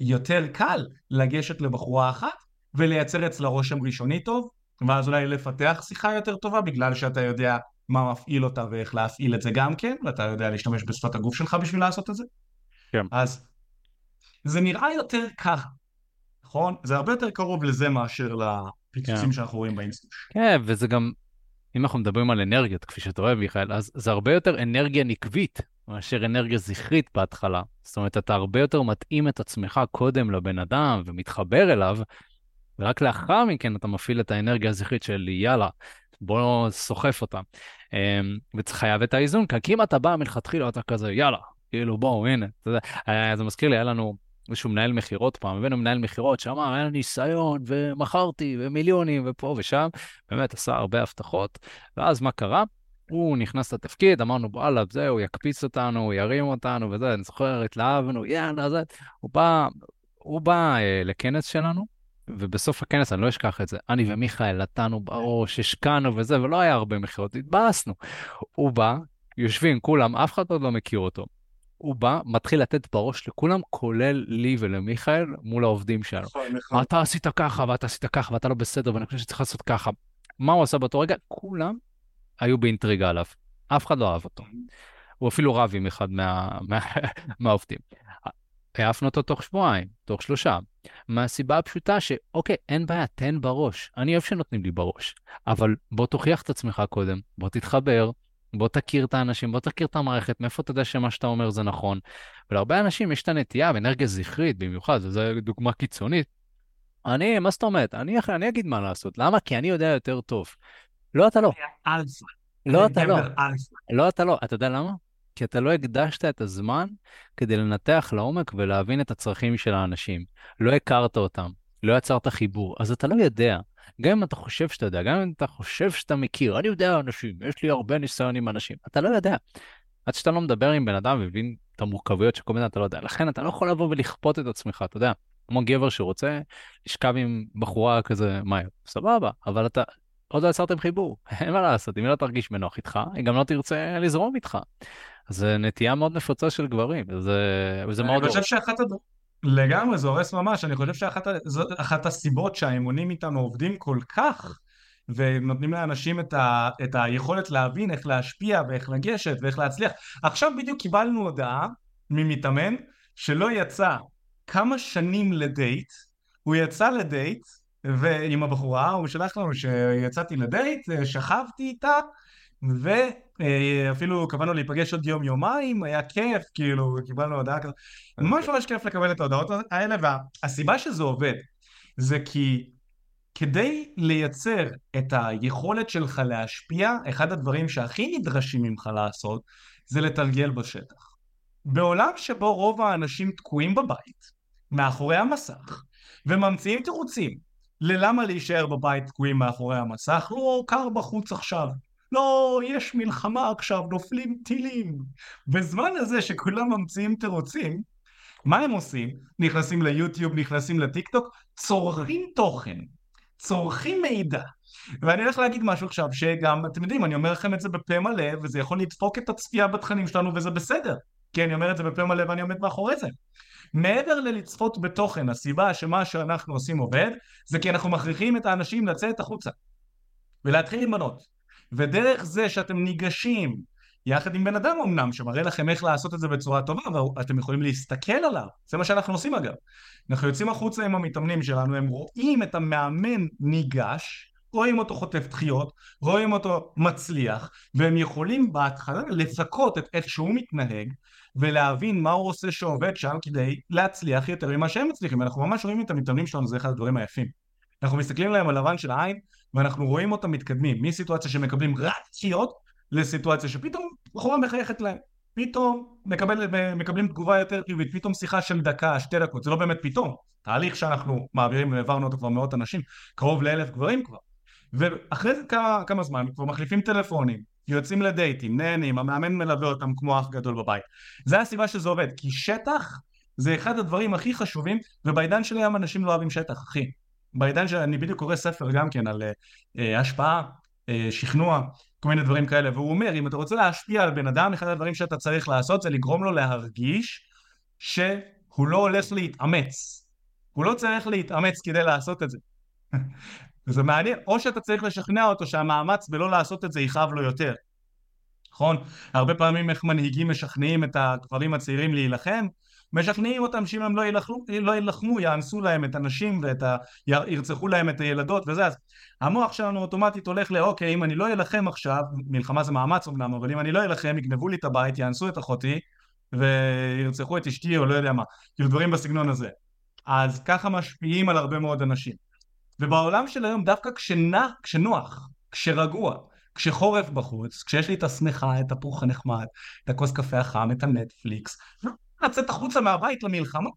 יותר קל לגשת לבחורה אחת ולייצר אצלה רושם ראשוני טוב, ואז אולי לפתח שיחה יותר טובה בגלל שאתה יודע מה מפעיל אותה ואיך להפעיל את זה גם כן, ואתה יודע להשתמש בשפת הגוף שלך בשביל לעשות את זה. כן. אז זה נראה יותר ככה, נכון? זה הרבה יותר קרוב לזה מאשר לפיצוצים כן. שאנחנו רואים באינסטוש. כן, וזה גם, אם אנחנו מדברים על אנרגיות, כפי שאתה אוהב, מיכאל, אז זה הרבה יותר אנרגיה נקבית מאשר אנרגיה זכרית בהתחלה. זאת אומרת, אתה הרבה יותר מתאים את עצמך קודם לבן אדם ומתחבר אליו, ורק לאחר מכן אתה מפעיל את האנרגיה הזכרית של יאללה, בוא סוחף אותה. אמ, וצריך חייב את האיזון, כי אם אתה בא מלכתחילה, אתה כזה, יאללה, כאילו בואו, הנה, זה מזכיר לי, היה לנו איזשהו מנהל מכירות פעם, הבאנו מנהל מכירות שאמר, היה ניסיון, ומכרתי, ומיליונים, ופה ושם, באמת עשה הרבה הבטחות, ואז מה קרה? הוא נכנס לתפקיד, אמרנו, וואלה, זהו, הוא יקפיץ אותנו, הוא ירים אותנו, וזה, אני זוכר, התלהבנו, יאללה, זה, הוא בא, הוא בא אה, לכנס שלנו, ובסוף הכנס, אני לא אשכח את זה, אני ומיכאל נתנו בראש, השקענו וזה, ולא היה הרבה מכירות, התבאסנו. הוא בא, יושבים כולם, אף אחד עוד לא מכיר אותו. הוא בא, מתחיל לתת בראש לכולם, כולל לי ולמיכאל, מול העובדים שלנו. נכון, נכון. אתה עשית ככה, ואתה עשית ככה, ואתה לא בסדר, ואני חושב שצריך לעשות ככה. מה הוא עשה באותו רגע? כולם היו באינטריגה עליו. אף אחד לא אהב אותו. הוא אפילו רב עם אחד מה, מה, מהעובדים. העפנו אותו תוך שבועיים, תוך שלושה. מהסיבה הפשוטה שאוקיי, אין בעיה, תן בראש. אני אוהב שנותנים לי בראש. אבל בוא תוכיח את עצמך קודם, בוא תתחבר, בוא תכיר את האנשים, בוא תכיר את המערכת, מאיפה אתה יודע שמה שאתה אומר זה נכון. ולהרבה אנשים יש את הנטייה, באנרגיה זכרית במיוחד, וזו דוגמה קיצונית. אני, מה זאת אומרת? אני, אני אגיד מה לעשות. למה? כי אני יודע יותר טוב. לא, אתה לא. לא, אתה לא. לא, אתה לא. אתה יודע למה? כי אתה לא הקדשת את הזמן כדי לנתח לעומק ולהבין את הצרכים של האנשים. לא הכרת אותם, לא יצרת חיבור, אז אתה לא יודע. גם אם אתה חושב שאתה יודע, גם אם אתה חושב שאתה מכיר, אני יודע אנשים, יש לי הרבה ניסיון עם אנשים, אתה לא יודע. עד שאתה לא מדבר עם בן אדם ומבין את המורכבויות של כל מיני, אתה לא יודע. לכן אתה לא יכול לבוא ולכפות את עצמך, אתה יודע. כמו גבר שרוצה לשכב עם בחורה כזה מהר, סבבה, אבל אתה עוד לא יצרתם חיבור, <laughs> אין מה לעשות, אם היא לא תרגיש בנוח איתך, היא גם לא תרצה לזרום איתך. זה נטייה מאוד נפוצה של גברים, וזה, וזה מאוד... אני חושב שאחת הד... לגמרי, זה הורס ממש, אני חושב שאחת הסיבות שהאמונים איתנו עובדים כל כך, ונותנים לאנשים את, ה, את היכולת להבין איך להשפיע ואיך לגשת ואיך להצליח. עכשיו בדיוק קיבלנו הודעה ממתאמן שלא יצא כמה שנים לדייט, הוא יצא לדייט ועם הבחורה, הוא שלח לנו שיצאתי לדייט, שכבתי איתה, ואפילו קבענו להיפגש עוד יום יומיים, היה כיף, כאילו, קיבלנו הודעה כזאת, ממש ממש כיף לקבל את ההודעות האלה, והסיבה שזה עובד, זה כי כדי לייצר את היכולת שלך להשפיע, אחד הדברים שהכי נדרשים ממך לעשות, זה לתרגל בשטח. בעולם שבו רוב האנשים תקועים בבית, מאחורי המסך, וממציאים תירוצים ללמה להישאר בבית תקועים מאחורי המסך? לא, קר בחוץ עכשיו. לא, יש מלחמה עכשיו, נופלים טילים. בזמן הזה שכולם ממציאים תירוצים, מה הם עושים? נכנסים ליוטיוב, נכנסים לטיק טוק, צורכים תוכן, צורכים מידע. ואני הולך להגיד משהו עכשיו, שגם, אתם יודעים, אני אומר לכם את זה בפה מלא, וזה יכול לדפוק את הצפייה בתכנים שלנו, וזה בסדר. כי אני אומר את זה בפה מלא ואני עומד מאחורי זה. מעבר ללצפות בתוכן, הסיבה שמה שאנחנו עושים עובד, זה כי אנחנו מכריחים את האנשים לצאת החוצה ולהתחיל עם בנות. ודרך זה שאתם ניגשים יחד עם בן אדם אמנם, שמראה לכם איך לעשות את זה בצורה טובה, ואתם יכולים להסתכל עליו, זה מה שאנחנו עושים אגב. אנחנו יוצאים החוצה עם המתאמנים שלנו, הם רואים את המאמן ניגש, רואים אותו חוטף דחיות, רואים אותו מצליח, והם יכולים בהתחלה לצקות את איך שהוא מתנהג, ולהבין מה הוא עושה שעובד שם כדי להצליח יותר ממה שהם מצליחים. אנחנו ממש רואים את המתאמנים שלנו, זה אחד הדברים היפים. אנחנו מסתכלים עליהם על לבן של העין, ואנחנו רואים אותם מתקדמים, מסיטואציה שמקבלים רק דחיות, לסיטואציה שפתאום בחורה מחייכת להם. פתאום מקבל, מקבלים תגובה יותר חיובית, פתאום שיחה של דקה, שתי דקות, זה לא באמת פתאום, תהליך שאנחנו מעבירים והעברנו אותו כבר מאות אנשים, קרוב לאלף גברים כבר. ואחרי זה כמה, כמה זמן כבר מחליפים טלפונים, יוצאים לדייטים, נהנים, המאמן מלווה אותם כמו אח גדול בבית. זה הסיבה שזה עובד, כי שטח זה אחד הדברים הכי חשובים, ובעידן של היום אנשים לא אוהבים שטח, אחי. בעידן שאני בדיוק קורא ספר גם כן על uh, השפעה, uh, שכנוע, כל מיני דברים כאלה, והוא אומר, אם אתה רוצה להשפיע על בן אדם, אחד הדברים שאתה צריך לעשות זה לגרום לו להרגיש שהוא לא הולך להתאמץ. הוא לא צריך להתאמץ כדי לעשות את זה. וזה מעניין, או שאתה צריך לשכנע אותו שהמאמץ בלא לעשות את זה יכאב לו יותר. נכון? הרבה פעמים איך מנהיגים משכנעים את הגברים הצעירים להילחם, משכנעים אותם שאם הם לא יילחמו, לא יילחמו יאנסו להם את הנשים ואת ה... ירצחו להם את הילדות וזה אז המוח שלנו אוטומטית הולך לאוקיי אם אני לא אלחם עכשיו מלחמה זה מאמץ אמנם אבל אם אני לא אלחם יגנבו לי את הבית יאנסו את אחותי וירצחו את אשתי או לא יודע מה כאילו דברים בסגנון הזה אז ככה משפיעים על הרבה מאוד אנשים ובעולם של היום דווקא כשנח, כשנוח כשרגוע כשחורף בחוץ, כשיש לי את השמחה, את הפוך הנחמד, את הכוס קפה החם, את הנטפליקס, לצאת החוצה מהבית למלחמה.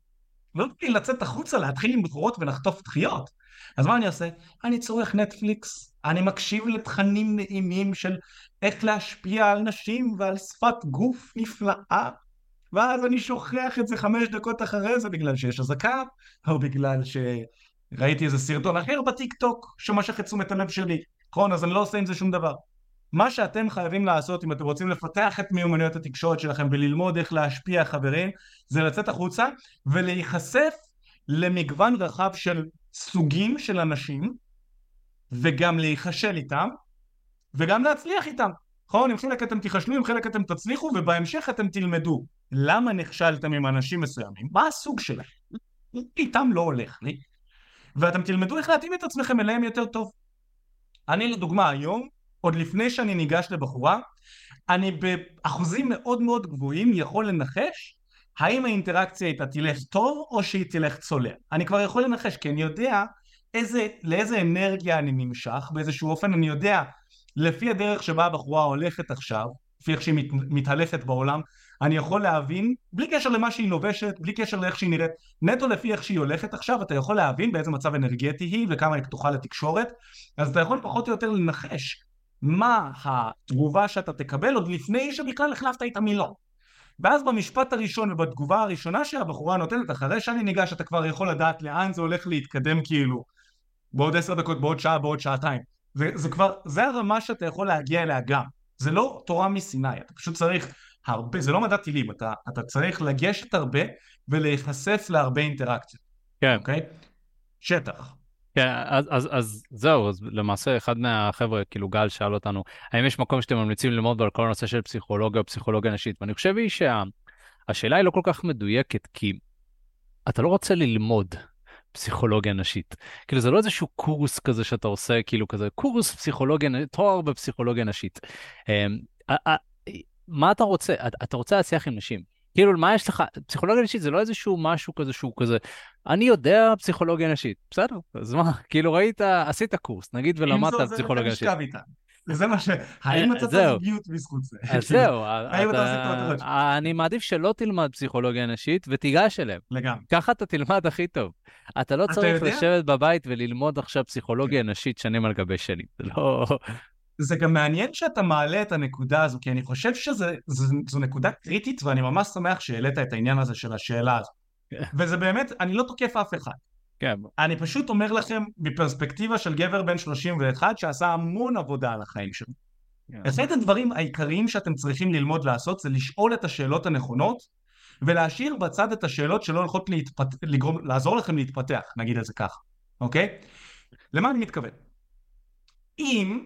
לא לי לצאת החוצה, להתחיל עם בחורות ולחטוף דחיות. אז מה אני עושה? אני צורך נטפליקס, אני מקשיב לתכנים נעימים של איך להשפיע על נשים ועל שפת גוף נפלאה, ואז אני שוכח את זה חמש דקות אחרי זה בגלל שיש אזעקה, או בגלל שראיתי איזה סרטון אחר בטיק טוק שמשך את תשומת הלב שלי. נכון? אז אני לא עושה עם זה שום דבר. מה שאתם חייבים לעשות אם אתם רוצים לפתח את מיומנויות התקשורת שלכם וללמוד איך להשפיע חברים זה לצאת החוצה ולהיחשף למגוון רחב של סוגים של אנשים וגם להיכשל איתם וגם להצליח איתם נכון? עם חלק אתם תיכשלו, עם חלק אתם תצליחו ובהמשך אתם תלמדו למה נכשלתם עם אנשים מסוימים, מה הסוג שלהם איתם לא הולך לי ואתם תלמדו איך להתאים את עצמכם אליהם יותר טוב אני לדוגמה היום עוד לפני שאני ניגש לבחורה, אני באחוזים מאוד מאוד גבוהים יכול לנחש האם האינטראקציה איתה תלך טוב או שהיא תלך צולע. אני כבר יכול לנחש כי אני יודע איזה, לאיזה אנרגיה אני נמשך, באיזשהו אופן אני יודע לפי הדרך שבה הבחורה הולכת עכשיו, לפי איך שהיא מת, מתהלכת בעולם, אני יכול להבין, בלי קשר למה שהיא לובשת, בלי קשר לאיך שהיא נראית, נטו לפי איך שהיא הולכת עכשיו, אתה יכול להבין באיזה מצב אנרגטי היא וכמה היא פתוחה לתקשורת, אז אתה יכול פחות או יותר לנחש מה התגובה שאתה תקבל עוד לפני שבכלל החלפת איתה מילה. ואז במשפט הראשון ובתגובה הראשונה שהבחורה נותנת, אחרי שאני ניגש אתה כבר יכול לדעת לאן זה הולך להתקדם כאילו בעוד עשר דקות, בעוד שעה, בעוד שעתיים. זה, זה כבר, זה הרמה שאתה יכול להגיע אליה גם. זה לא תורה מסיני, אתה פשוט צריך הרבה, זה לא מדע טילים, אתה, אתה צריך לגשת הרבה ולהיחשף להרבה אינטראקציות. כן. אוקיי? שטח. כן, אז, אז, אז זהו, אז למעשה אחד מהחבר'ה, כאילו גל שאל אותנו, האם יש מקום שאתם ממליצים ללמוד על כל הנושא של פסיכולוגיה או פסיכולוגיה נשית? ואני חושב היא שהשאלה היא לא כל כך מדויקת, כי אתה לא רוצה ללמוד פסיכולוגיה נשית. כאילו זה לא איזשהו קורס כזה שאתה עושה, כאילו כזה קורס פסיכולוגיה, תואר בפסיכולוגיה נשית. מה אתה רוצה? אתה רוצה להצליח עם נשים. כאילו, מה יש לך? פסיכולוגיה נשית זה לא איזשהו משהו כזה שהוא כזה, אני יודע פסיכולוגיה נשית, בסדר, אז מה, <laughs> כאילו ראית, עשית קורס, נגיד ולמדת פסיכולוגיה נשית. זה מה ש... האם מצאת זוגיות בזכות זה? אז זהו, <laughs> אני מעדיף שלא תלמד פסיכולוגיה נשית ותיגש אליהם. לגמרי. ככה אתה תלמד הכי טוב. אתה לא צריך לשבת בבית וללמוד עכשיו פסיכולוגיה. נשית שנים על גבי שנים. זה גם מעניין שאתה מעלה את הנקודה הזו, כי אני חושב שזו נקודה קריטית, ואני ממש שמח שהעלית את העניין הזה של השאלה הזו. כן. וזה באמת, אני לא תוקף אף אחד. כן. אני פשוט אומר לכם, בפרספקטיבה של גבר בן 31 שעשה המון עבודה על החיים שלו. כן. אחד הדברים העיקריים שאתם צריכים ללמוד לעשות זה לשאול את השאלות הנכונות ולהשאיר בצד את השאלות שלא הולכות להתפת... לגרום... לעזור לכם להתפתח, נגיד את זה ככה, אוקיי? למה אני מתכוון? אם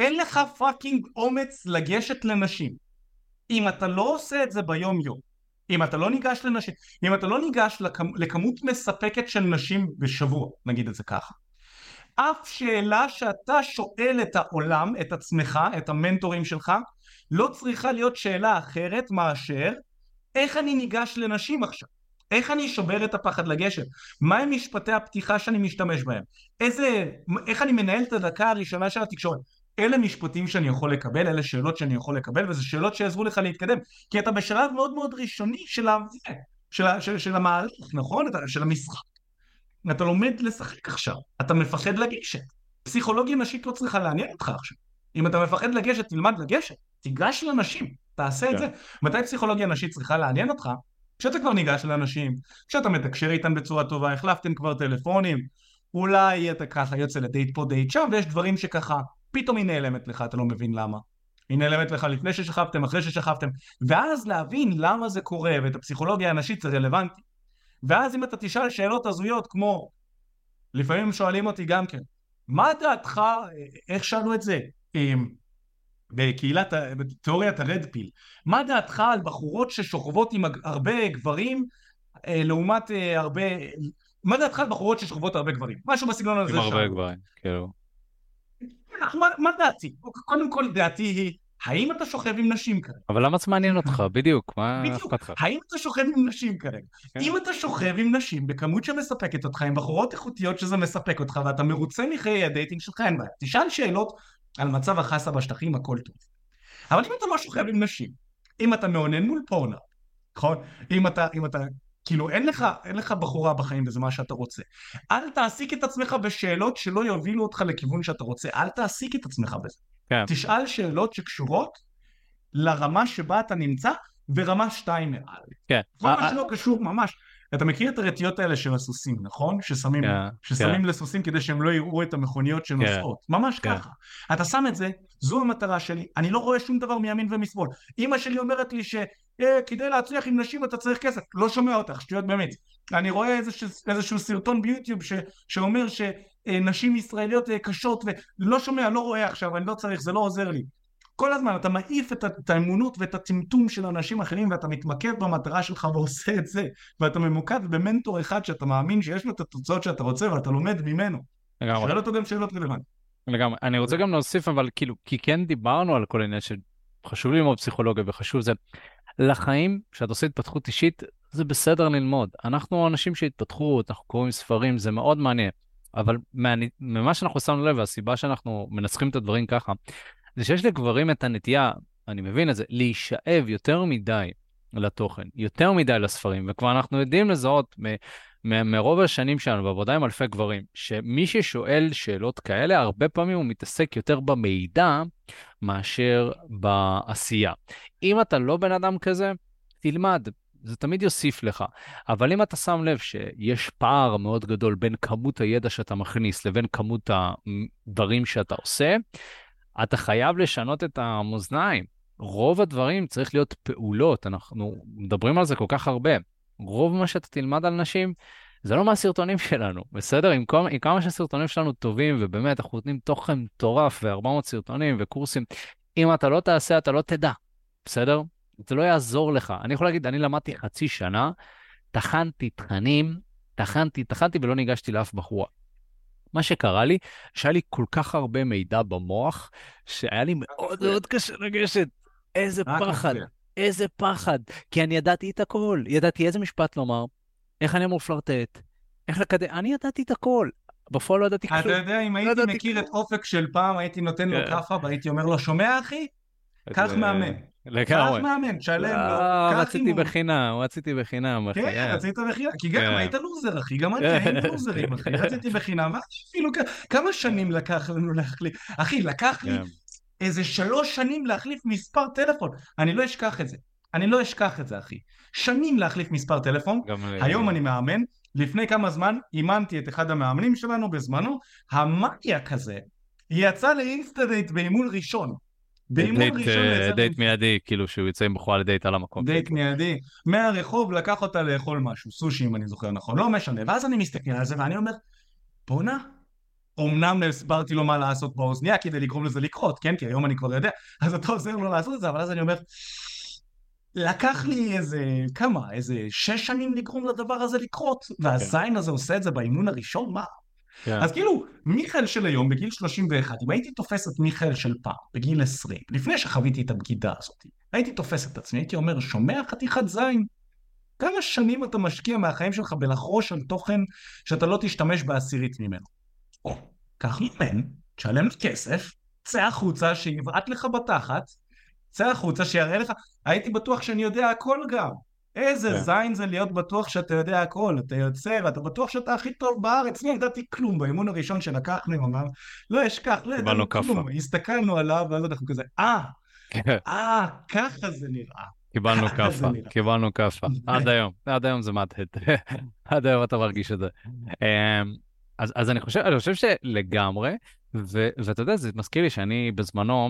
אין לך פאקינג אומץ לגשת לנשים. אם אתה לא עושה את זה ביום יום, אם אתה לא ניגש לנשים, אם אתה לא ניגש לכמ, לכמות מספקת של נשים בשבוע, נגיד את זה ככה. אף שאלה שאתה שואל את העולם, את עצמך, את המנטורים שלך, לא צריכה להיות שאלה אחרת מאשר איך אני ניגש לנשים עכשיו? איך אני שובר את הפחד לגשת? מהם משפטי הפתיחה שאני משתמש בהם? איזה, איך אני מנהל את הדקה הראשונה של התקשורת? אלה משפטים שאני יכול לקבל, אלה שאלות שאני יכול לקבל, וזה שאלות שיעזרו לך להתקדם, כי אתה בשלב מאוד מאוד ראשוני של, ה... של, ה... של, של המהלך, נכון? של המשחק. אתה לומד לשחק עכשיו, אתה מפחד לגשת. פסיכולוגיה נשית לא צריכה לעניין אותך עכשיו. אם אתה מפחד לגשת, תלמד לגשת, תיגש לאנשים, תעשה את כן. זה. מתי פסיכולוגיה נשית צריכה לעניין אותך? כשאתה כבר ניגש לאנשים, כשאתה מתקשר איתם בצורה טובה, החלפתם כבר טלפונים, אולי אתה ככה יוצא לדייט פה דייט שם, ויש דברים שככה, פתאום היא נעלמת לך, אתה לא מבין למה. היא נעלמת לך לפני ששכבתם, אחרי ששכבתם, ואז להבין למה זה קורה, ואת הפסיכולוגיה הנשית זה רלוונטי. ואז אם אתה תשאל שאלות הזויות כמו, לפעמים שואלים אותי גם כן, מה דעתך, איך שאלו את זה? בקהילת, בתיאוריית ה red pill, מה דעתך על בחורות ששוכבות עם הרבה גברים אה, לעומת אה, הרבה, מה דעתך על בחורות ששוכבות הרבה גברים? משהו בסגנון הזה שם. עם הרבה גברים, כאילו. מה, מה דעתי? קודם כל דעתי היא האם אתה שוכב עם נשים כרגע? אבל למה זה מעניין אותך? בדיוק, מה אכפת לך? האם אתה שוכב עם נשים כרגע? כן. אם אתה שוכב עם נשים בכמות שמספקת אותך, עם בחורות איכותיות שזה מספק אותך, ואתה מרוצה מחיי ה dating שלך, אין בעיה. תשאל שאלות על מצב החסה בשטחים, הכל טוב. אבל אם אתה לא שוכב עם נשים, אם אתה מאונן מול פורנה, נכון? אם אתה, אם אתה, כאילו אין לך, אין לך בחורה בחיים וזה מה שאתה רוצה. אל תעסיק את עצמך בשאלות שלא יובילו אותך לכיוון שאתה רוצה, אל תעסיק את עצמך בזה. כן. תשאל שאלות שקשורות לרמה שבה אתה נמצא ורמה שתיים מעל. כן. כל מה שלא קשור ממש. אתה מכיר את הרטיות האלה של הסוסים, נכון? ששמים, yeah, כן, ששמים yeah. לסוסים כדי שהם לא יראו את המכוניות שנוסעות. Yeah. ממש yeah. ככה. אתה שם את זה, זו המטרה שלי, אני לא רואה שום דבר מימין ומשמאל. אימא שלי אומרת לי שכדי אה, להצליח עם נשים אתה צריך כסף. לא שומע אותך, שטויות באמת. אני רואה איזשהו, איזשהו סרטון ביוטיוב ש, שאומר שנשים ישראליות אה, קשות, ולא שומע, לא רואה עכשיו, אני לא צריך, זה לא עוזר לי. כל הזמן אתה מעיף את, האמונות ואת הטמטום של אנשים אחרים ואתה מתמקד במטרה שלך ועושה את זה ואתה ממוקד במנטור אחד שאתה מאמין שיש לו את התוצאות שאתה רוצה ואתה לומד ממנו. לגמרי. שואל אותו גם שאלות רלוונטיות. לגמרי. אני רוצה גם להוסיף אבל כאילו, כי כן דיברנו על כל העניין שחשוב ללמוד פסיכולוגיה וחשוב זה. לחיים, כשאת עושה התפתחות אישית, זה בסדר ללמוד. אנחנו אנשים שהתפתחו, אנחנו קוראים ספרים, זה מאוד מעניין. אבל ממה שאנחנו שמנו לב, והסיבה שאנחנו מנסחים את הדברים ככה, זה שיש לגברים את הנטייה, אני מבין את זה, להישאב יותר מדי לתוכן, יותר מדי לספרים, וכבר אנחנו יודעים לזהות מ- מ- מרוב השנים שלנו בעבודה עם אלפי גברים, שמי ששואל שאלות כאלה, הרבה פעמים הוא מתעסק יותר במידע מאשר בעשייה. אם אתה לא בן אדם כזה, תלמד, זה תמיד יוסיף לך. אבל אם אתה שם לב שיש פער מאוד גדול בין כמות הידע שאתה מכניס לבין כמות הדברים שאתה עושה, אתה חייב לשנות את המאזניים. רוב הדברים צריך להיות פעולות, אנחנו מדברים על זה כל כך הרבה. רוב מה שאתה תלמד על נשים, זה לא מהסרטונים <laughs> שלנו, בסדר? עם, כל, עם כמה שהסרטונים שלנו טובים, ובאמת, אנחנו נותנים תוכן מטורף ו-400 סרטונים וקורסים, אם אתה לא תעשה, אתה לא תדע, בסדר? זה לא יעזור לך. אני יכול להגיד, אני למדתי חצי שנה, טחנתי תכנים, טחנתי, טחנתי ולא ניגשתי לאף בחורה. מה שקרה לי, שהיה לי כל כך הרבה מידע במוח, שהיה לי מאוד מאוד קשה לגשת. איזה פחד, איזה פחד. כי אני ידעתי את הכל, ידעתי איזה משפט לומר, איך אני אמור פלרטט, איך לקדם, אני ידעתי את הכל. בפועל לא ידעתי כלום. אתה יודע, אם לא הייתי מכיר את אופק של פעם, הייתי נותן לו כן. כאפה והייתי אומר לו, שומע אחי? קח מאמן. לגמרי. קח מאמן, תשלם לו, לא, רציתי בחינם, רציתי בחינם, אחי. כן, רצית בחינם, כי גם כן. היית לוזר, אחי, גם אני הייתי <laughs> לוזרים, אחי, רציתי בחינם, אפילו כמה שנים לקח לנו להחליף, אחי, לקח לי כן. איזה שלוש שנים להחליף מספר טלפון, אני לא אשכח את זה, אני לא אשכח את זה, אחי. שנים להחליף מספר טלפון, היום אני מאמן, לפני כמה זמן אימנתי את אחד המאמנים שלנו בזמנו, המאניאק הזה יצא ל instadate באימון ראשון. ראשון יצא... דייט מיידי, כאילו שהוא יוצא עם בחורה לדייט על המקום. דייט מיידי. מהרחוב לקח אותה לאכול משהו, סושי אם אני זוכר נכון, לא משנה. ואז אני מסתכל על זה ואני אומר, בואנה, אומנם הסברתי לו מה לעשות באוזניה כדי לגרום לזה לקרות, כן? כי היום אני כבר יודע, אז אתה עוזר לו לעשות את זה, אבל אז אני אומר, לקח לי איזה, כמה, איזה שש שנים לגרום לדבר הזה לקרות, והזין הזה עושה את זה באימון הראשון, מה? כן. אז כאילו, מיכאל של היום, בגיל 31, אם הייתי תופס את מיכאל של פעם, בגיל 20, לפני שחוויתי את הבגידה הזאת, הייתי תופס את עצמי, הייתי אומר, שומע חתיכת זין? כמה שנים אתה משקיע מהחיים שלך בלחרוש על תוכן שאתה לא תשתמש בעשירית ממנו? או, קח ממנו, תשלם לי כסף, צא החוצה, שיבעט לך בתחת, צא החוצה, שיראה לך, הייתי בטוח שאני יודע הכל גם. איזה. כן. זין זה להיות בטוח שאתה יודע הכל, אתה יוצא ואתה בטוח שאתה הכי טוב בארץ, לא ידעתי כלום באימון הראשון שלקחנו, אמר, לא אשכח, לא ידענו כלום, הסתכלנו עליו ואז אנחנו כזה, אה. <laughs> אה, ככה זה נראה. קיבלנו כאפה, קיבלנו כאפה, <laughs> עד היום, עד היום זה מהדהד, <laughs> עד היום אתה מרגיש את זה. אמ, אז, אז אני חושב, אני חושב שלגמרי, ואתה יודע, זה מזכיר לי שאני בזמנו,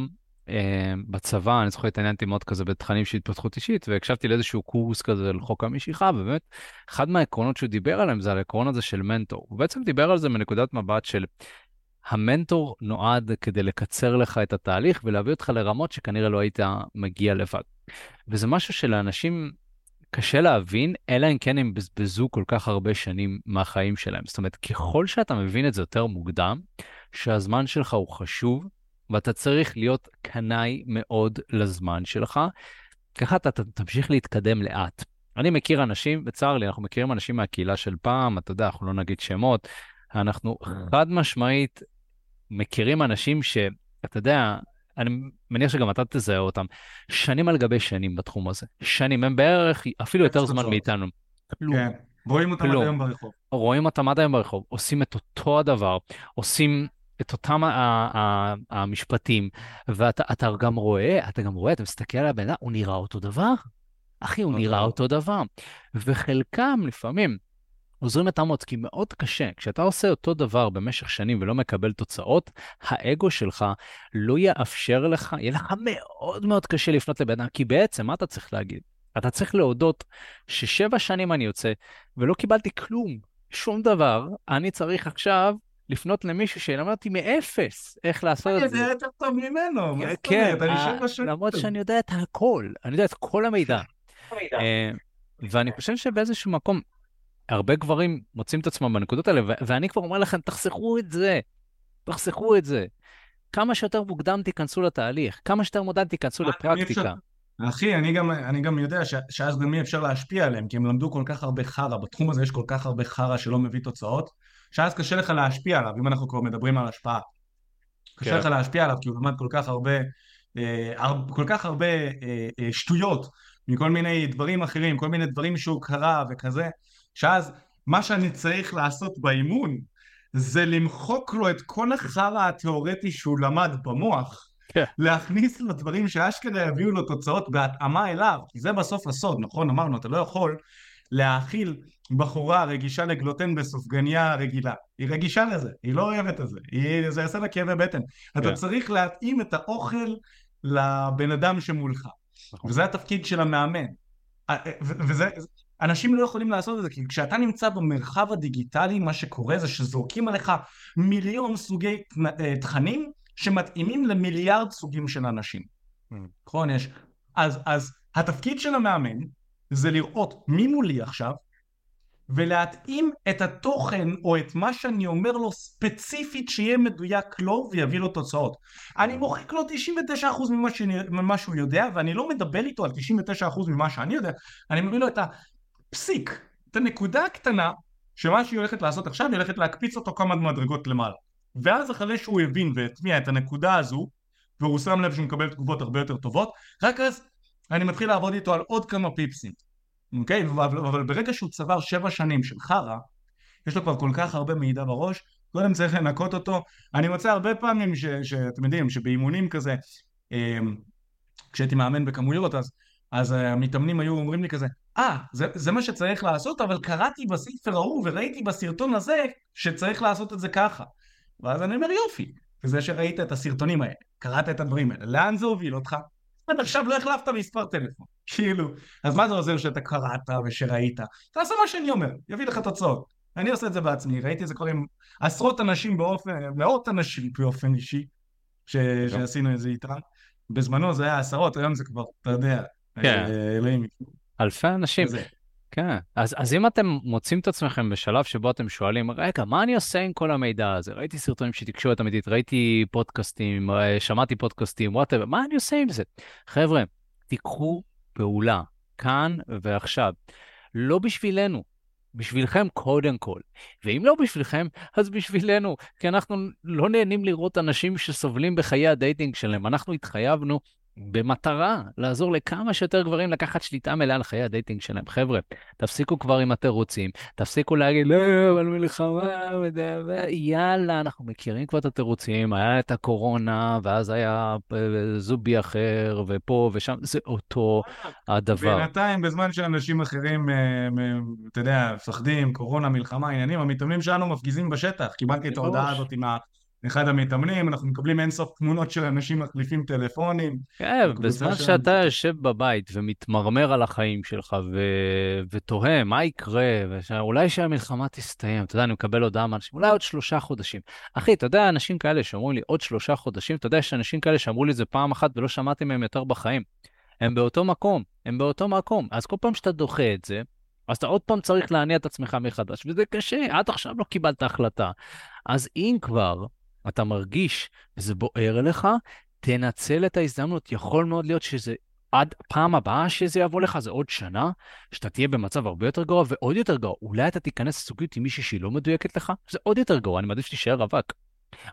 בצבא, אני זוכר התעניינתי מאוד כזה בתכנים של התפתחות אישית, והקשבתי לאיזשהו קורס כזה על חוק המשיכה, ובאמת, אחד מהעקרונות שהוא דיבר עליהם זה על העקרון הזה של מנטור. הוא בעצם דיבר על זה מנקודת מבט של המנטור נועד כדי לקצר לך את התהליך ולהביא אותך לרמות שכנראה לא היית מגיע לבד. וזה משהו שלאנשים קשה להבין, אלא אם כן הם בזבזו כל כך הרבה שנים מהחיים שלהם. זאת אומרת, ככל שאתה מבין את זה יותר מוקדם, שהזמן שלך הוא חשוב, ואתה צריך להיות קנאי מאוד לזמן שלך, ככה אתה תמשיך להתקדם לאט. אני מכיר אנשים, וצר לי, אנחנו מכירים אנשים מהקהילה של פעם, אתה יודע, אנחנו לא נגיד שמות, אנחנו חד משמעית מכירים אנשים שאתה יודע, אני מניח שגם אתה תזהה אותם, שנים על גבי שנים בתחום הזה. שנים, הם בערך אפילו יותר זמן מאיתנו. כן, רואים אותם עד היום ברחוב. רואים אותם עד היום ברחוב, עושים את אותו הדבר, עושים את אותם המשפטים, ואתה גם רואה, אתה גם רואה, אתה מסתכל על הבן אדם, הוא נראה אותו דבר. אחי, הוא נראה אותו דבר. וחלקם לפעמים עוזרים את המוץ, כי מאוד קשה. כשאתה עושה אותו דבר במשך שנים ולא מקבל תוצאות, האגו שלך לא יאפשר לך, יהיה לך מאוד מאוד קשה לפנות לבן אדם, כי בעצם, מה אתה צריך להגיד? אתה צריך להודות ששבע שנים אני יוצא ולא קיבלתי כלום, שום דבר, אני צריך עכשיו לפנות למישהו שילמד אותי מאפס איך לעשות את זה. אני יודע יותר טוב ממנו, מה זאת כן, אומרת? אני שבע שנים. למרות שאני יודע את הכל, אני יודע את <laughs> כל המידע. אה, ואני חושב שבאיזשהו מקום, הרבה גברים מוצאים את עצמם בנקודות האלה, ואני כבר אומר לכם, תחסכו את זה, תחסכו את זה. כמה שיותר מוקדם תיכנסו לתהליך, כמה שיותר מוקדם תיכנסו לפרקטיקה. אחי, אני גם, אני גם יודע ש, שאז גם אי אפשר להשפיע עליהם, כי הם למדו כל כך הרבה חרא, בתחום הזה יש כל כך הרבה חרא שלא מביא תוצאות, שאז קשה לך להשפיע עליו, אם אנחנו כבר מדברים על השפעה. קשה כן. לך להשפיע עליו, כי הוא למד כל כך הרבה, אה, כל כך הרבה אה, אה, שטויות מכל מיני דברים אחרים, כל מיני דברים שהוא קרא וכזה, שאז מה שאני צריך לעשות באימון זה למחוק לו את כל החרא התיאורטי שהוא למד במוח, כן. להכניס לו דברים שאשכרה יביאו לו תוצאות בהתאמה אליו, כי זה בסוף הסוד, נכון? אמרנו, אתה לא יכול להאכיל בחורה רגישה לגלוטן בסופגניה רגילה. היא רגישה לזה, היא לא אוהבת את זה, היא, זה יעשה לה כאבי בטן. אתה כן. צריך להתאים את האוכל לבן אדם שמולך. נכון. וזה התפקיד של המאמן. וזה, אנשים לא יכולים לעשות את זה, כי כשאתה נמצא במרחב הדיגיטלי, מה שקורה זה שזורקים עליך מיליון סוגי אה, תכנים שמתאימים למיליארד סוגים של אנשים. Mm. נכון? יש... אז, אז התפקיד של המאמן זה לראות מי מולי עכשיו, ולהתאים את התוכן או את מה שאני אומר לו ספציפית שיהיה מדויק לו ויביא לו תוצאות. אני מוחק לו 99% ממה, שאני, ממה שהוא יודע ואני לא מדבר איתו על 99% ממה שאני יודע, אני מביא לו את הפסיק, את הנקודה הקטנה שמה שהיא הולכת לעשות עכשיו היא הולכת להקפיץ אותו כמה מדרגות למעלה. ואז אחרי שהוא הבין והטמיע את הנקודה הזו והוא שם לב שהוא מקבל תגובות הרבה יותר טובות, רק אז אני מתחיל לעבוד איתו על עוד כמה פיפסים. אוקיי? אבל, אבל ברגע שהוא צבר שבע שנים של חרא, יש לו כבר כל כך הרבה מידע בראש, קודם צריך לנקות אותו. אני מוצא הרבה פעמים ש, שאתם יודעים, שבאימונים כזה, אמ, כשהייתי מאמן בכמויות, אז, אז המתאמנים היו אומרים לי כזה, אה, ah, זה, זה מה שצריך לעשות, אבל קראתי בספר ההוא וראיתי בסרטון הזה שצריך לעשות את זה ככה. ואז אני אומר יופי, וזה שראית את הסרטונים האלה, קראת את הדברים האלה, לאן זה הוביל אותך? עד עכשיו לא החלפת מספר טלפון. כאילו, אז מה זה עוזר שאתה קראת ושראית? תעשה מה שאני אומר, יביא לך תוצאות. אני עושה את זה בעצמי, ראיתי את זה קורה עם עשרות אנשים באופן, מאות אנשים באופן אישי, ש... שעשינו את זה איתם. בזמנו זה היה עשרות, היום זה כבר, אתה יודע, כן. אה, אלוהים. אלפי אנשים. זה. כן, אז, אז אם אתם מוצאים את עצמכם בשלב שבו אתם שואלים, רגע, מה אני עושה עם כל המידע הזה? ראיתי סרטונים של תקשורת אמיתית, ראיתי פודקאסטים, אה, שמעתי פודקאסטים, whatever, מה אני עושה עם זה? חבר'ה, תיקחו פעולה, כאן ועכשיו. לא בשבילנו, בשבילכם קודם כל. ואם לא בשבילכם, אז בשבילנו, כי אנחנו לא נהנים לראות אנשים שסובלים בחיי ה dating שלהם. אנחנו התחייבנו במטרה לעזור לכמה שיותר גברים לקחת שליטה מלאה על חיי ה dating שלהם. חבר'ה, תפסיקו כבר עם התירוצים, תפסיקו להגיד, לא, אבל מלחמה, יאללה, אנחנו מכירים כבר את התירוצים, היה את הקורונה, ואז היה אה, זובי אחר, ופה ושם, זה אותו הדבר. בינתיים, בזמן שאנשים אחרים, אה, אתה יודע, מפחדים, קורונה, מלחמה, עניינים, המתאמנים שלנו מפגיזים בשטח. קיבלתי את ההודעה הזאת עם ה... אחד המתאמנים, אנחנו מקבלים אינסוף תמונות של אנשים מחליפים טלפונים. כן, בזמן שאתה יושב בבית ומתמרמר על החיים שלך ו... ותוהה מה יקרה, ואולי שהמלחמה תסתיים, אתה יודע, אני מקבל הודעה מאנשים, אולי עוד שלושה חודשים. אחי, אתה יודע, אנשים כאלה שאומרים לי עוד שלושה חודשים, אתה יודע, יש אנשים כאלה שאמרו לי את זה פעם אחת ולא שמעתי מהם יותר בחיים. הם באותו מקום, הם באותו מקום. אז כל פעם שאתה דוחה את זה, אז אתה עוד פעם צריך להניע את עצמך מחדש, וזה קשה, עד עכשיו לא קיבלת החלטה. אז אם כבר, אתה מרגיש וזה בוער לך, תנצל את ההזדמנות. יכול מאוד להיות שזה עד פעם הבאה שזה יבוא לך, זה עוד שנה, שאתה תהיה במצב הרבה יותר גרוע ועוד יותר גרוע. אולי אתה תיכנס לזוגיות עם מישהי שהיא לא מדויקת לך, זה עוד יותר גרוע, אני מעדיף שתישאר רווק.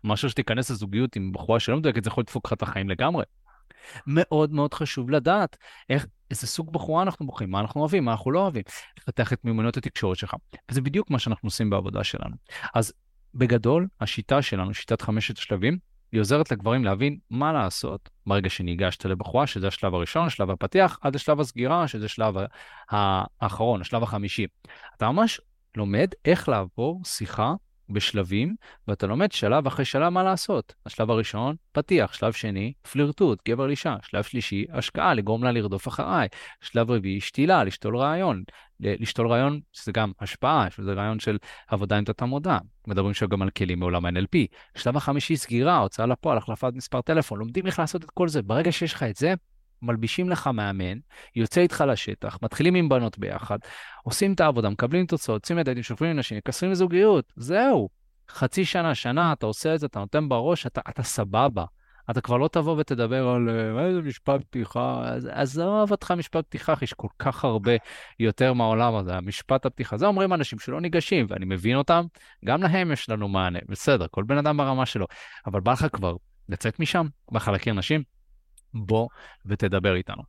מאשר שתיכנס לזוגיות עם בחורה שלא מדויקת, זה יכול לדפוק לך את החיים לגמרי. מאוד מאוד חשוב לדעת איך, איזה סוג בחורה אנחנו בוחרים, מה אנחנו אוהבים, מה אנחנו לא אוהבים, לפתח את מיומנויות התקשורת שלך. וזה בדיוק מה שאנחנו עושים בעבודה שלנו. אז בגדול, השיטה שלנו, שיטת חמשת השלבים, היא עוזרת לגברים להבין מה לעשות ברגע שניגשת לבחורה, שזה השלב הראשון, שלב הפתיח, עד לשלב הסגירה, שזה שלב האחרון, השלב החמישי. אתה ממש לומד איך לעבור שיחה בשלבים, ואתה לומד שלב אחרי שלב מה לעשות. השלב הראשון, פתיח, שלב שני, פלירטוט, גבר לאישה, שלב שלישי, השקעה, לגרום לה לרדוף אחריי, שלב רביעי, שתילה, לשתול רעיון, לשתול רעיון, שזה גם השפעה, שזה רעיון של עבודה עם תת המודע, מדברים שם גם על כלים מעולם ה-NLP. שלב החמישי, סגירה, הוצאה לפועל, החלפת מספר טלפון, לומדים איך לעשות את כל זה. ברגע שיש לך את זה, מלבישים לך מאמן, יוצא איתך לשטח, מתחילים עם בנות ביחד, עושים את העבודה, מקבלים תוצאות, יוצאים לדייטים, שופרים לנשים, מקסרים לזוגיות, זהו. חצי שנה, שנה, אתה עושה את זה, אתה נותן בראש, אתה, אתה סבבה. אתה כבר לא תבוא ותדבר על אה, איזה משפט פתיחה, עזוב אותך משפט פתיחה, יש כל כך הרבה יותר מהעולם הזה, המשפט הפתיחה. זה אומרים אנשים שלא ניגשים, ואני מבין אותם, גם להם יש לנו מענה, בסדר, כל בן אדם ברמה שלו, אבל בא לך כבר לצאת משם, בא לך להכיר נשים, בוא ותדבר איתנו.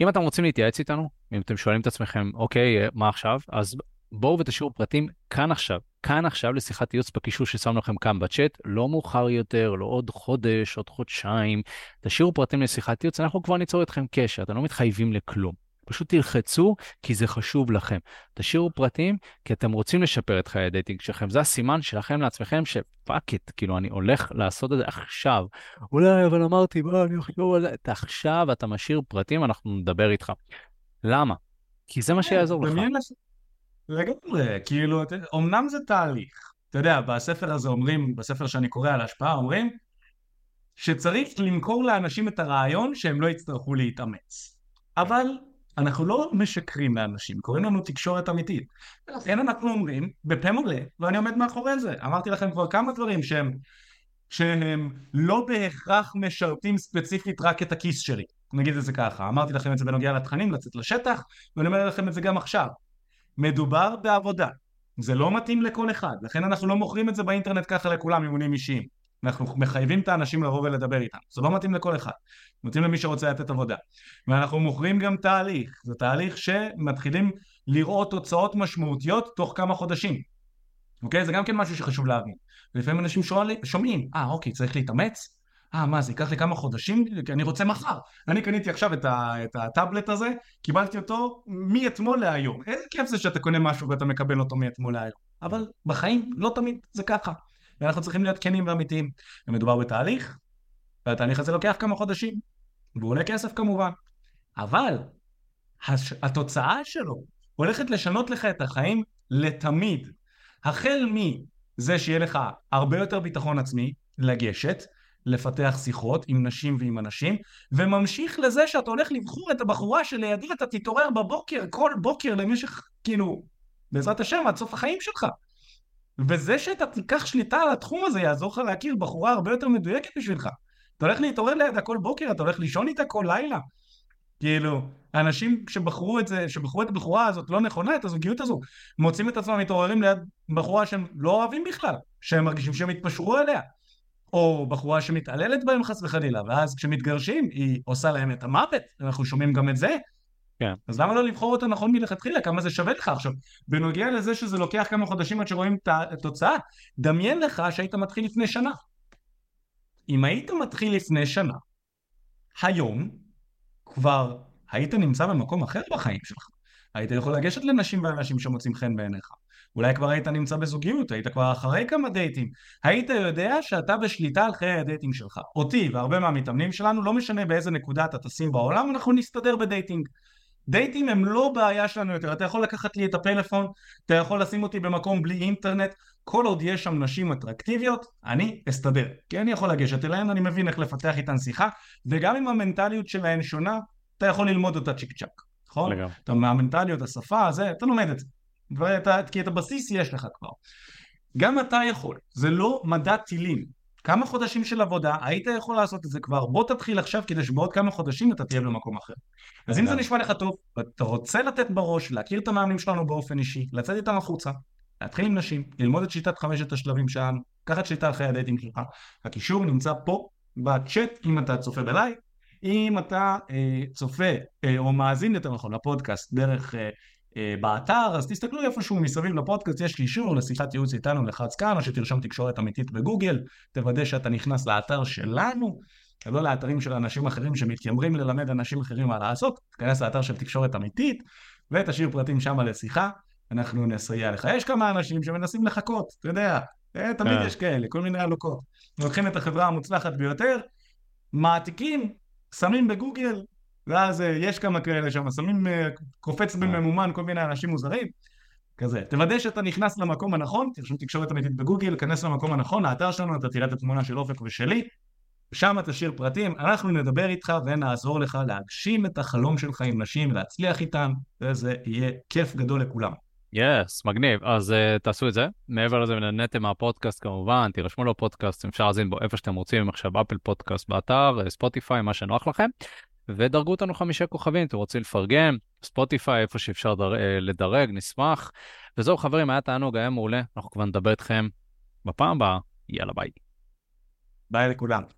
אם אתם רוצים להתייעץ איתנו, אם אתם שואלים את עצמכם, אוקיי, מה עכשיו? אז בואו ותשאירו פרטים כאן עכשיו, כאן עכשיו לשיחת ייעוץ בקישור ששמנו לכם כאן בצ'אט, לא מאוחר יותר, לא עוד חודש, עוד חודשיים, תשאירו פרטים לשיחת ייעוץ, אנחנו כבר ניצור איתכם קשר, אתם לא מתחייבים לכלום. פשוט תלחצו כי זה חשוב לכם. תשאירו פרטים כי אתם רוצים לשפר את חיי הדייטינג שלכם. זה הסימן שלכם לעצמכם ש fuck it, כאילו אני הולך לעשות את זה עכשיו. אולי אבל אמרתי בוא אני אחשוב על זה. עכשיו אתה משאיר פרטים אנחנו נדבר איתך. למה? כי זה מה שיעזור לך. לגמרי, כאילו, אמנם זה תהליך. אתה יודע, בספר הזה אומרים, בספר שאני קורא על השפעה, אומרים שצריך למכור לאנשים את הרעיון שהם לא יצטרכו להתאמץ. אבל אנחנו לא משקרים לאנשים, קוראים לנו תקשורת אמיתית. ולכן אנחנו אומרים, בפה מלא, ואני עומד מאחורי זה. אמרתי לכם כבר כמה דברים שהם, שהם לא בהכרח משרתים ספציפית רק את הכיס שלי. נגיד את זה ככה, אמרתי לכם את זה בנוגע לתכנים, לצאת לשטח, ואני אומר לכם את זה גם עכשיו. מדובר בעבודה, זה לא מתאים לכל אחד, לכן אנחנו לא מוכרים את זה באינטרנט ככה לכולם, אימונים אישיים. אנחנו מחייבים את האנשים לבוא ולדבר איתם, זה לא מתאים לכל אחד, מתאים למי שרוצה לתת עבודה. ואנחנו מוכרים גם תהליך, זה תהליך שמתחילים לראות תוצאות משמעותיות תוך כמה חודשים. אוקיי? זה גם כן משהו שחשוב להבין. לפעמים אנשים שואלים, שומעים, אה אוקיי, צריך להתאמץ? אה, מה, זה ייקח לי כמה חודשים? כי אני רוצה מחר. אני קניתי עכשיו את, ה, את הטאבלט הזה, קיבלתי אותו מאתמול להיום. איזה כיף זה שאתה קונה משהו ואתה מקבל אותו מאתמול להיום. אבל בחיים לא תמיד זה ככה. ואנחנו צריכים להיות כנים ואמיתיים. ומדובר בתהליך, והתהליך הזה לוקח כמה חודשים, והוא עולה כסף כמובן. אבל הש... התוצאה שלו הולכת לשנות לך את החיים לתמיד. החל מזה שיהיה לך הרבה יותר ביטחון עצמי לגשת, לפתח שיחות עם נשים ועם אנשים, וממשיך לזה שאתה הולך לבחור את הבחורה שלידי אתה תתעורר בבוקר, כל בוקר למשך, כאילו, בעזרת השם, עד סוף החיים שלך. וזה שאתה תיקח שליטה על התחום הזה יעזור לך להכיר בחורה הרבה יותר מדויקת בשבילך. אתה הולך להתעורר לידה כל בוקר, אתה הולך לישון איתה כל לילה. כאילו, אנשים שבחרו את זה, שבחרו את הבחורה הזאת לא נכונה, את הזוגיות הזו, מוצאים את עצמם מתעוררים ליד בחורה שהם לא אוהבים בכלל, שהם מרגישים שהם התפשרו עליה. או בחורה שמתעללת בהם חס וחלילה, ואז כשמתגרשים היא עושה להם את המוות, אנחנו שומעים גם את זה. כן. אז למה לא לבחור אותה נכון מלכתחילה? כמה זה שווה לך עכשיו? בנוגע לזה שזה לוקח כמה חודשים עד שרואים את התוצאה, דמיין לך שהיית מתחיל לפני שנה. אם היית מתחיל לפני שנה, היום כבר היית נמצא במקום אחר בחיים שלך. היית יכול לגשת לנשים ואנשים שמוצאים חן בעיניך. אולי כבר היית נמצא בזוגיות, היית כבר אחרי כמה דייטים. היית יודע שאתה בשליטה על חיי הדייטינג שלך. אותי והרבה מהמתאמנים שלנו, לא משנה באיזה נקודה אתה תשים בעולם, אנחנו נסתדר בדייטינג. דייטים הם לא בעיה שלנו יותר, אתה יכול לקחת לי את הפלאפון, אתה יכול לשים אותי במקום בלי אינטרנט, כל עוד יש שם נשים אטרקטיביות, אני אסתדר. כי אני יכול לגשת אליהן, אני מבין איך לפתח איתן שיחה, וגם אם המנטליות שלהן שונה, אתה יכול ללמוד אותה צ'יק צ'אק, נכון? לגמרי. אתה מהמנטליות, השפה, זה, אתה לומד את זה. ואתה, כי את הבסיס יש לך כבר. גם אתה יכול, זה לא מדע טילים. כמה חודשים של עבודה, היית יכול לעשות את זה כבר, בוא תתחיל עכשיו כדי שבעוד כמה חודשים אתה תהיה במקום אחר. אז אם זה נשמע לך טוב, ואתה רוצה לתת בראש, להכיר את המאמנים שלנו באופן אישי, לצאת איתם החוצה, להתחיל עם נשים, ללמוד את שיטת חמשת השלבים שלנו, לקחת שיטה על חיי הדייטים שלך, הקישור נמצא פה בצ'אט אם אתה צופה בלייב, אם אתה אה, צופה אה, או מאזין יותר נכון לפודקאסט דרך אה, אה, באתר, אז תסתכלו איפשהו מסביב לפודקאסט, יש קישור לשיחת ייעוץ איתנו, לחץ כאן, או שתרשום תקשורת אמיתית בגוגל, תוודא שאתה נכנס לאתר שלנו, ולא לאתרים של אנשים אחרים שמתיימרים ללמד אנשים אחרים מה לעשות, תיכנס לאתר של תקשורת אמיתית, ותשאיר פרטים שם לשיחה, אנחנו נסייע לך. יש כמה אנשים שמנסים לחכות, אתה יודע, אה, תמיד אה. יש כאלה, כל מיני עלוקות. לוקחים את החברה המוצלחת ביותר, מעתיקים, שמים בגוגל, ואז אה, יש כמה כאלה שם, שמים, אה, קופץ בממומן כל מיני אנשים מוזרים, כזה. תוודא שאתה נכנס למקום הנכון, תרשום תקשורת אמיתית בגוגל, כנס למקום הנכון, האתר שלנו, אתה תראה את התמונה של אופק ושלי, שם תשאיר פרטים, אנחנו נדבר איתך ונעזור לך להגשים את החלום שלך עם נשים, להצליח איתן, וזה יהיה כיף גדול לכולם. yes, yes, מגניב. אז אה, תעשו את זה. מעבר לזה, נהניתם מהפודקאסט כמובן, תירשמו לפודקאסט, אפשר להזין בו איפה שאתם רוצים, עכשיו Apple Podcasts, באתר, ספוטיפיי, מה שנוח לכם. ודרגו אותנו חמישה כוכבים, אתם רוצים לפרגן, ספוטיפיי, איפה שאפשר דר... אה, לדרג, נשמח. וזהו חברים, היה תענוג, היה מעולה, אנחנו כבר נדבר איתכם בפעם הבאה, יאללה ביי. ביי לכולם.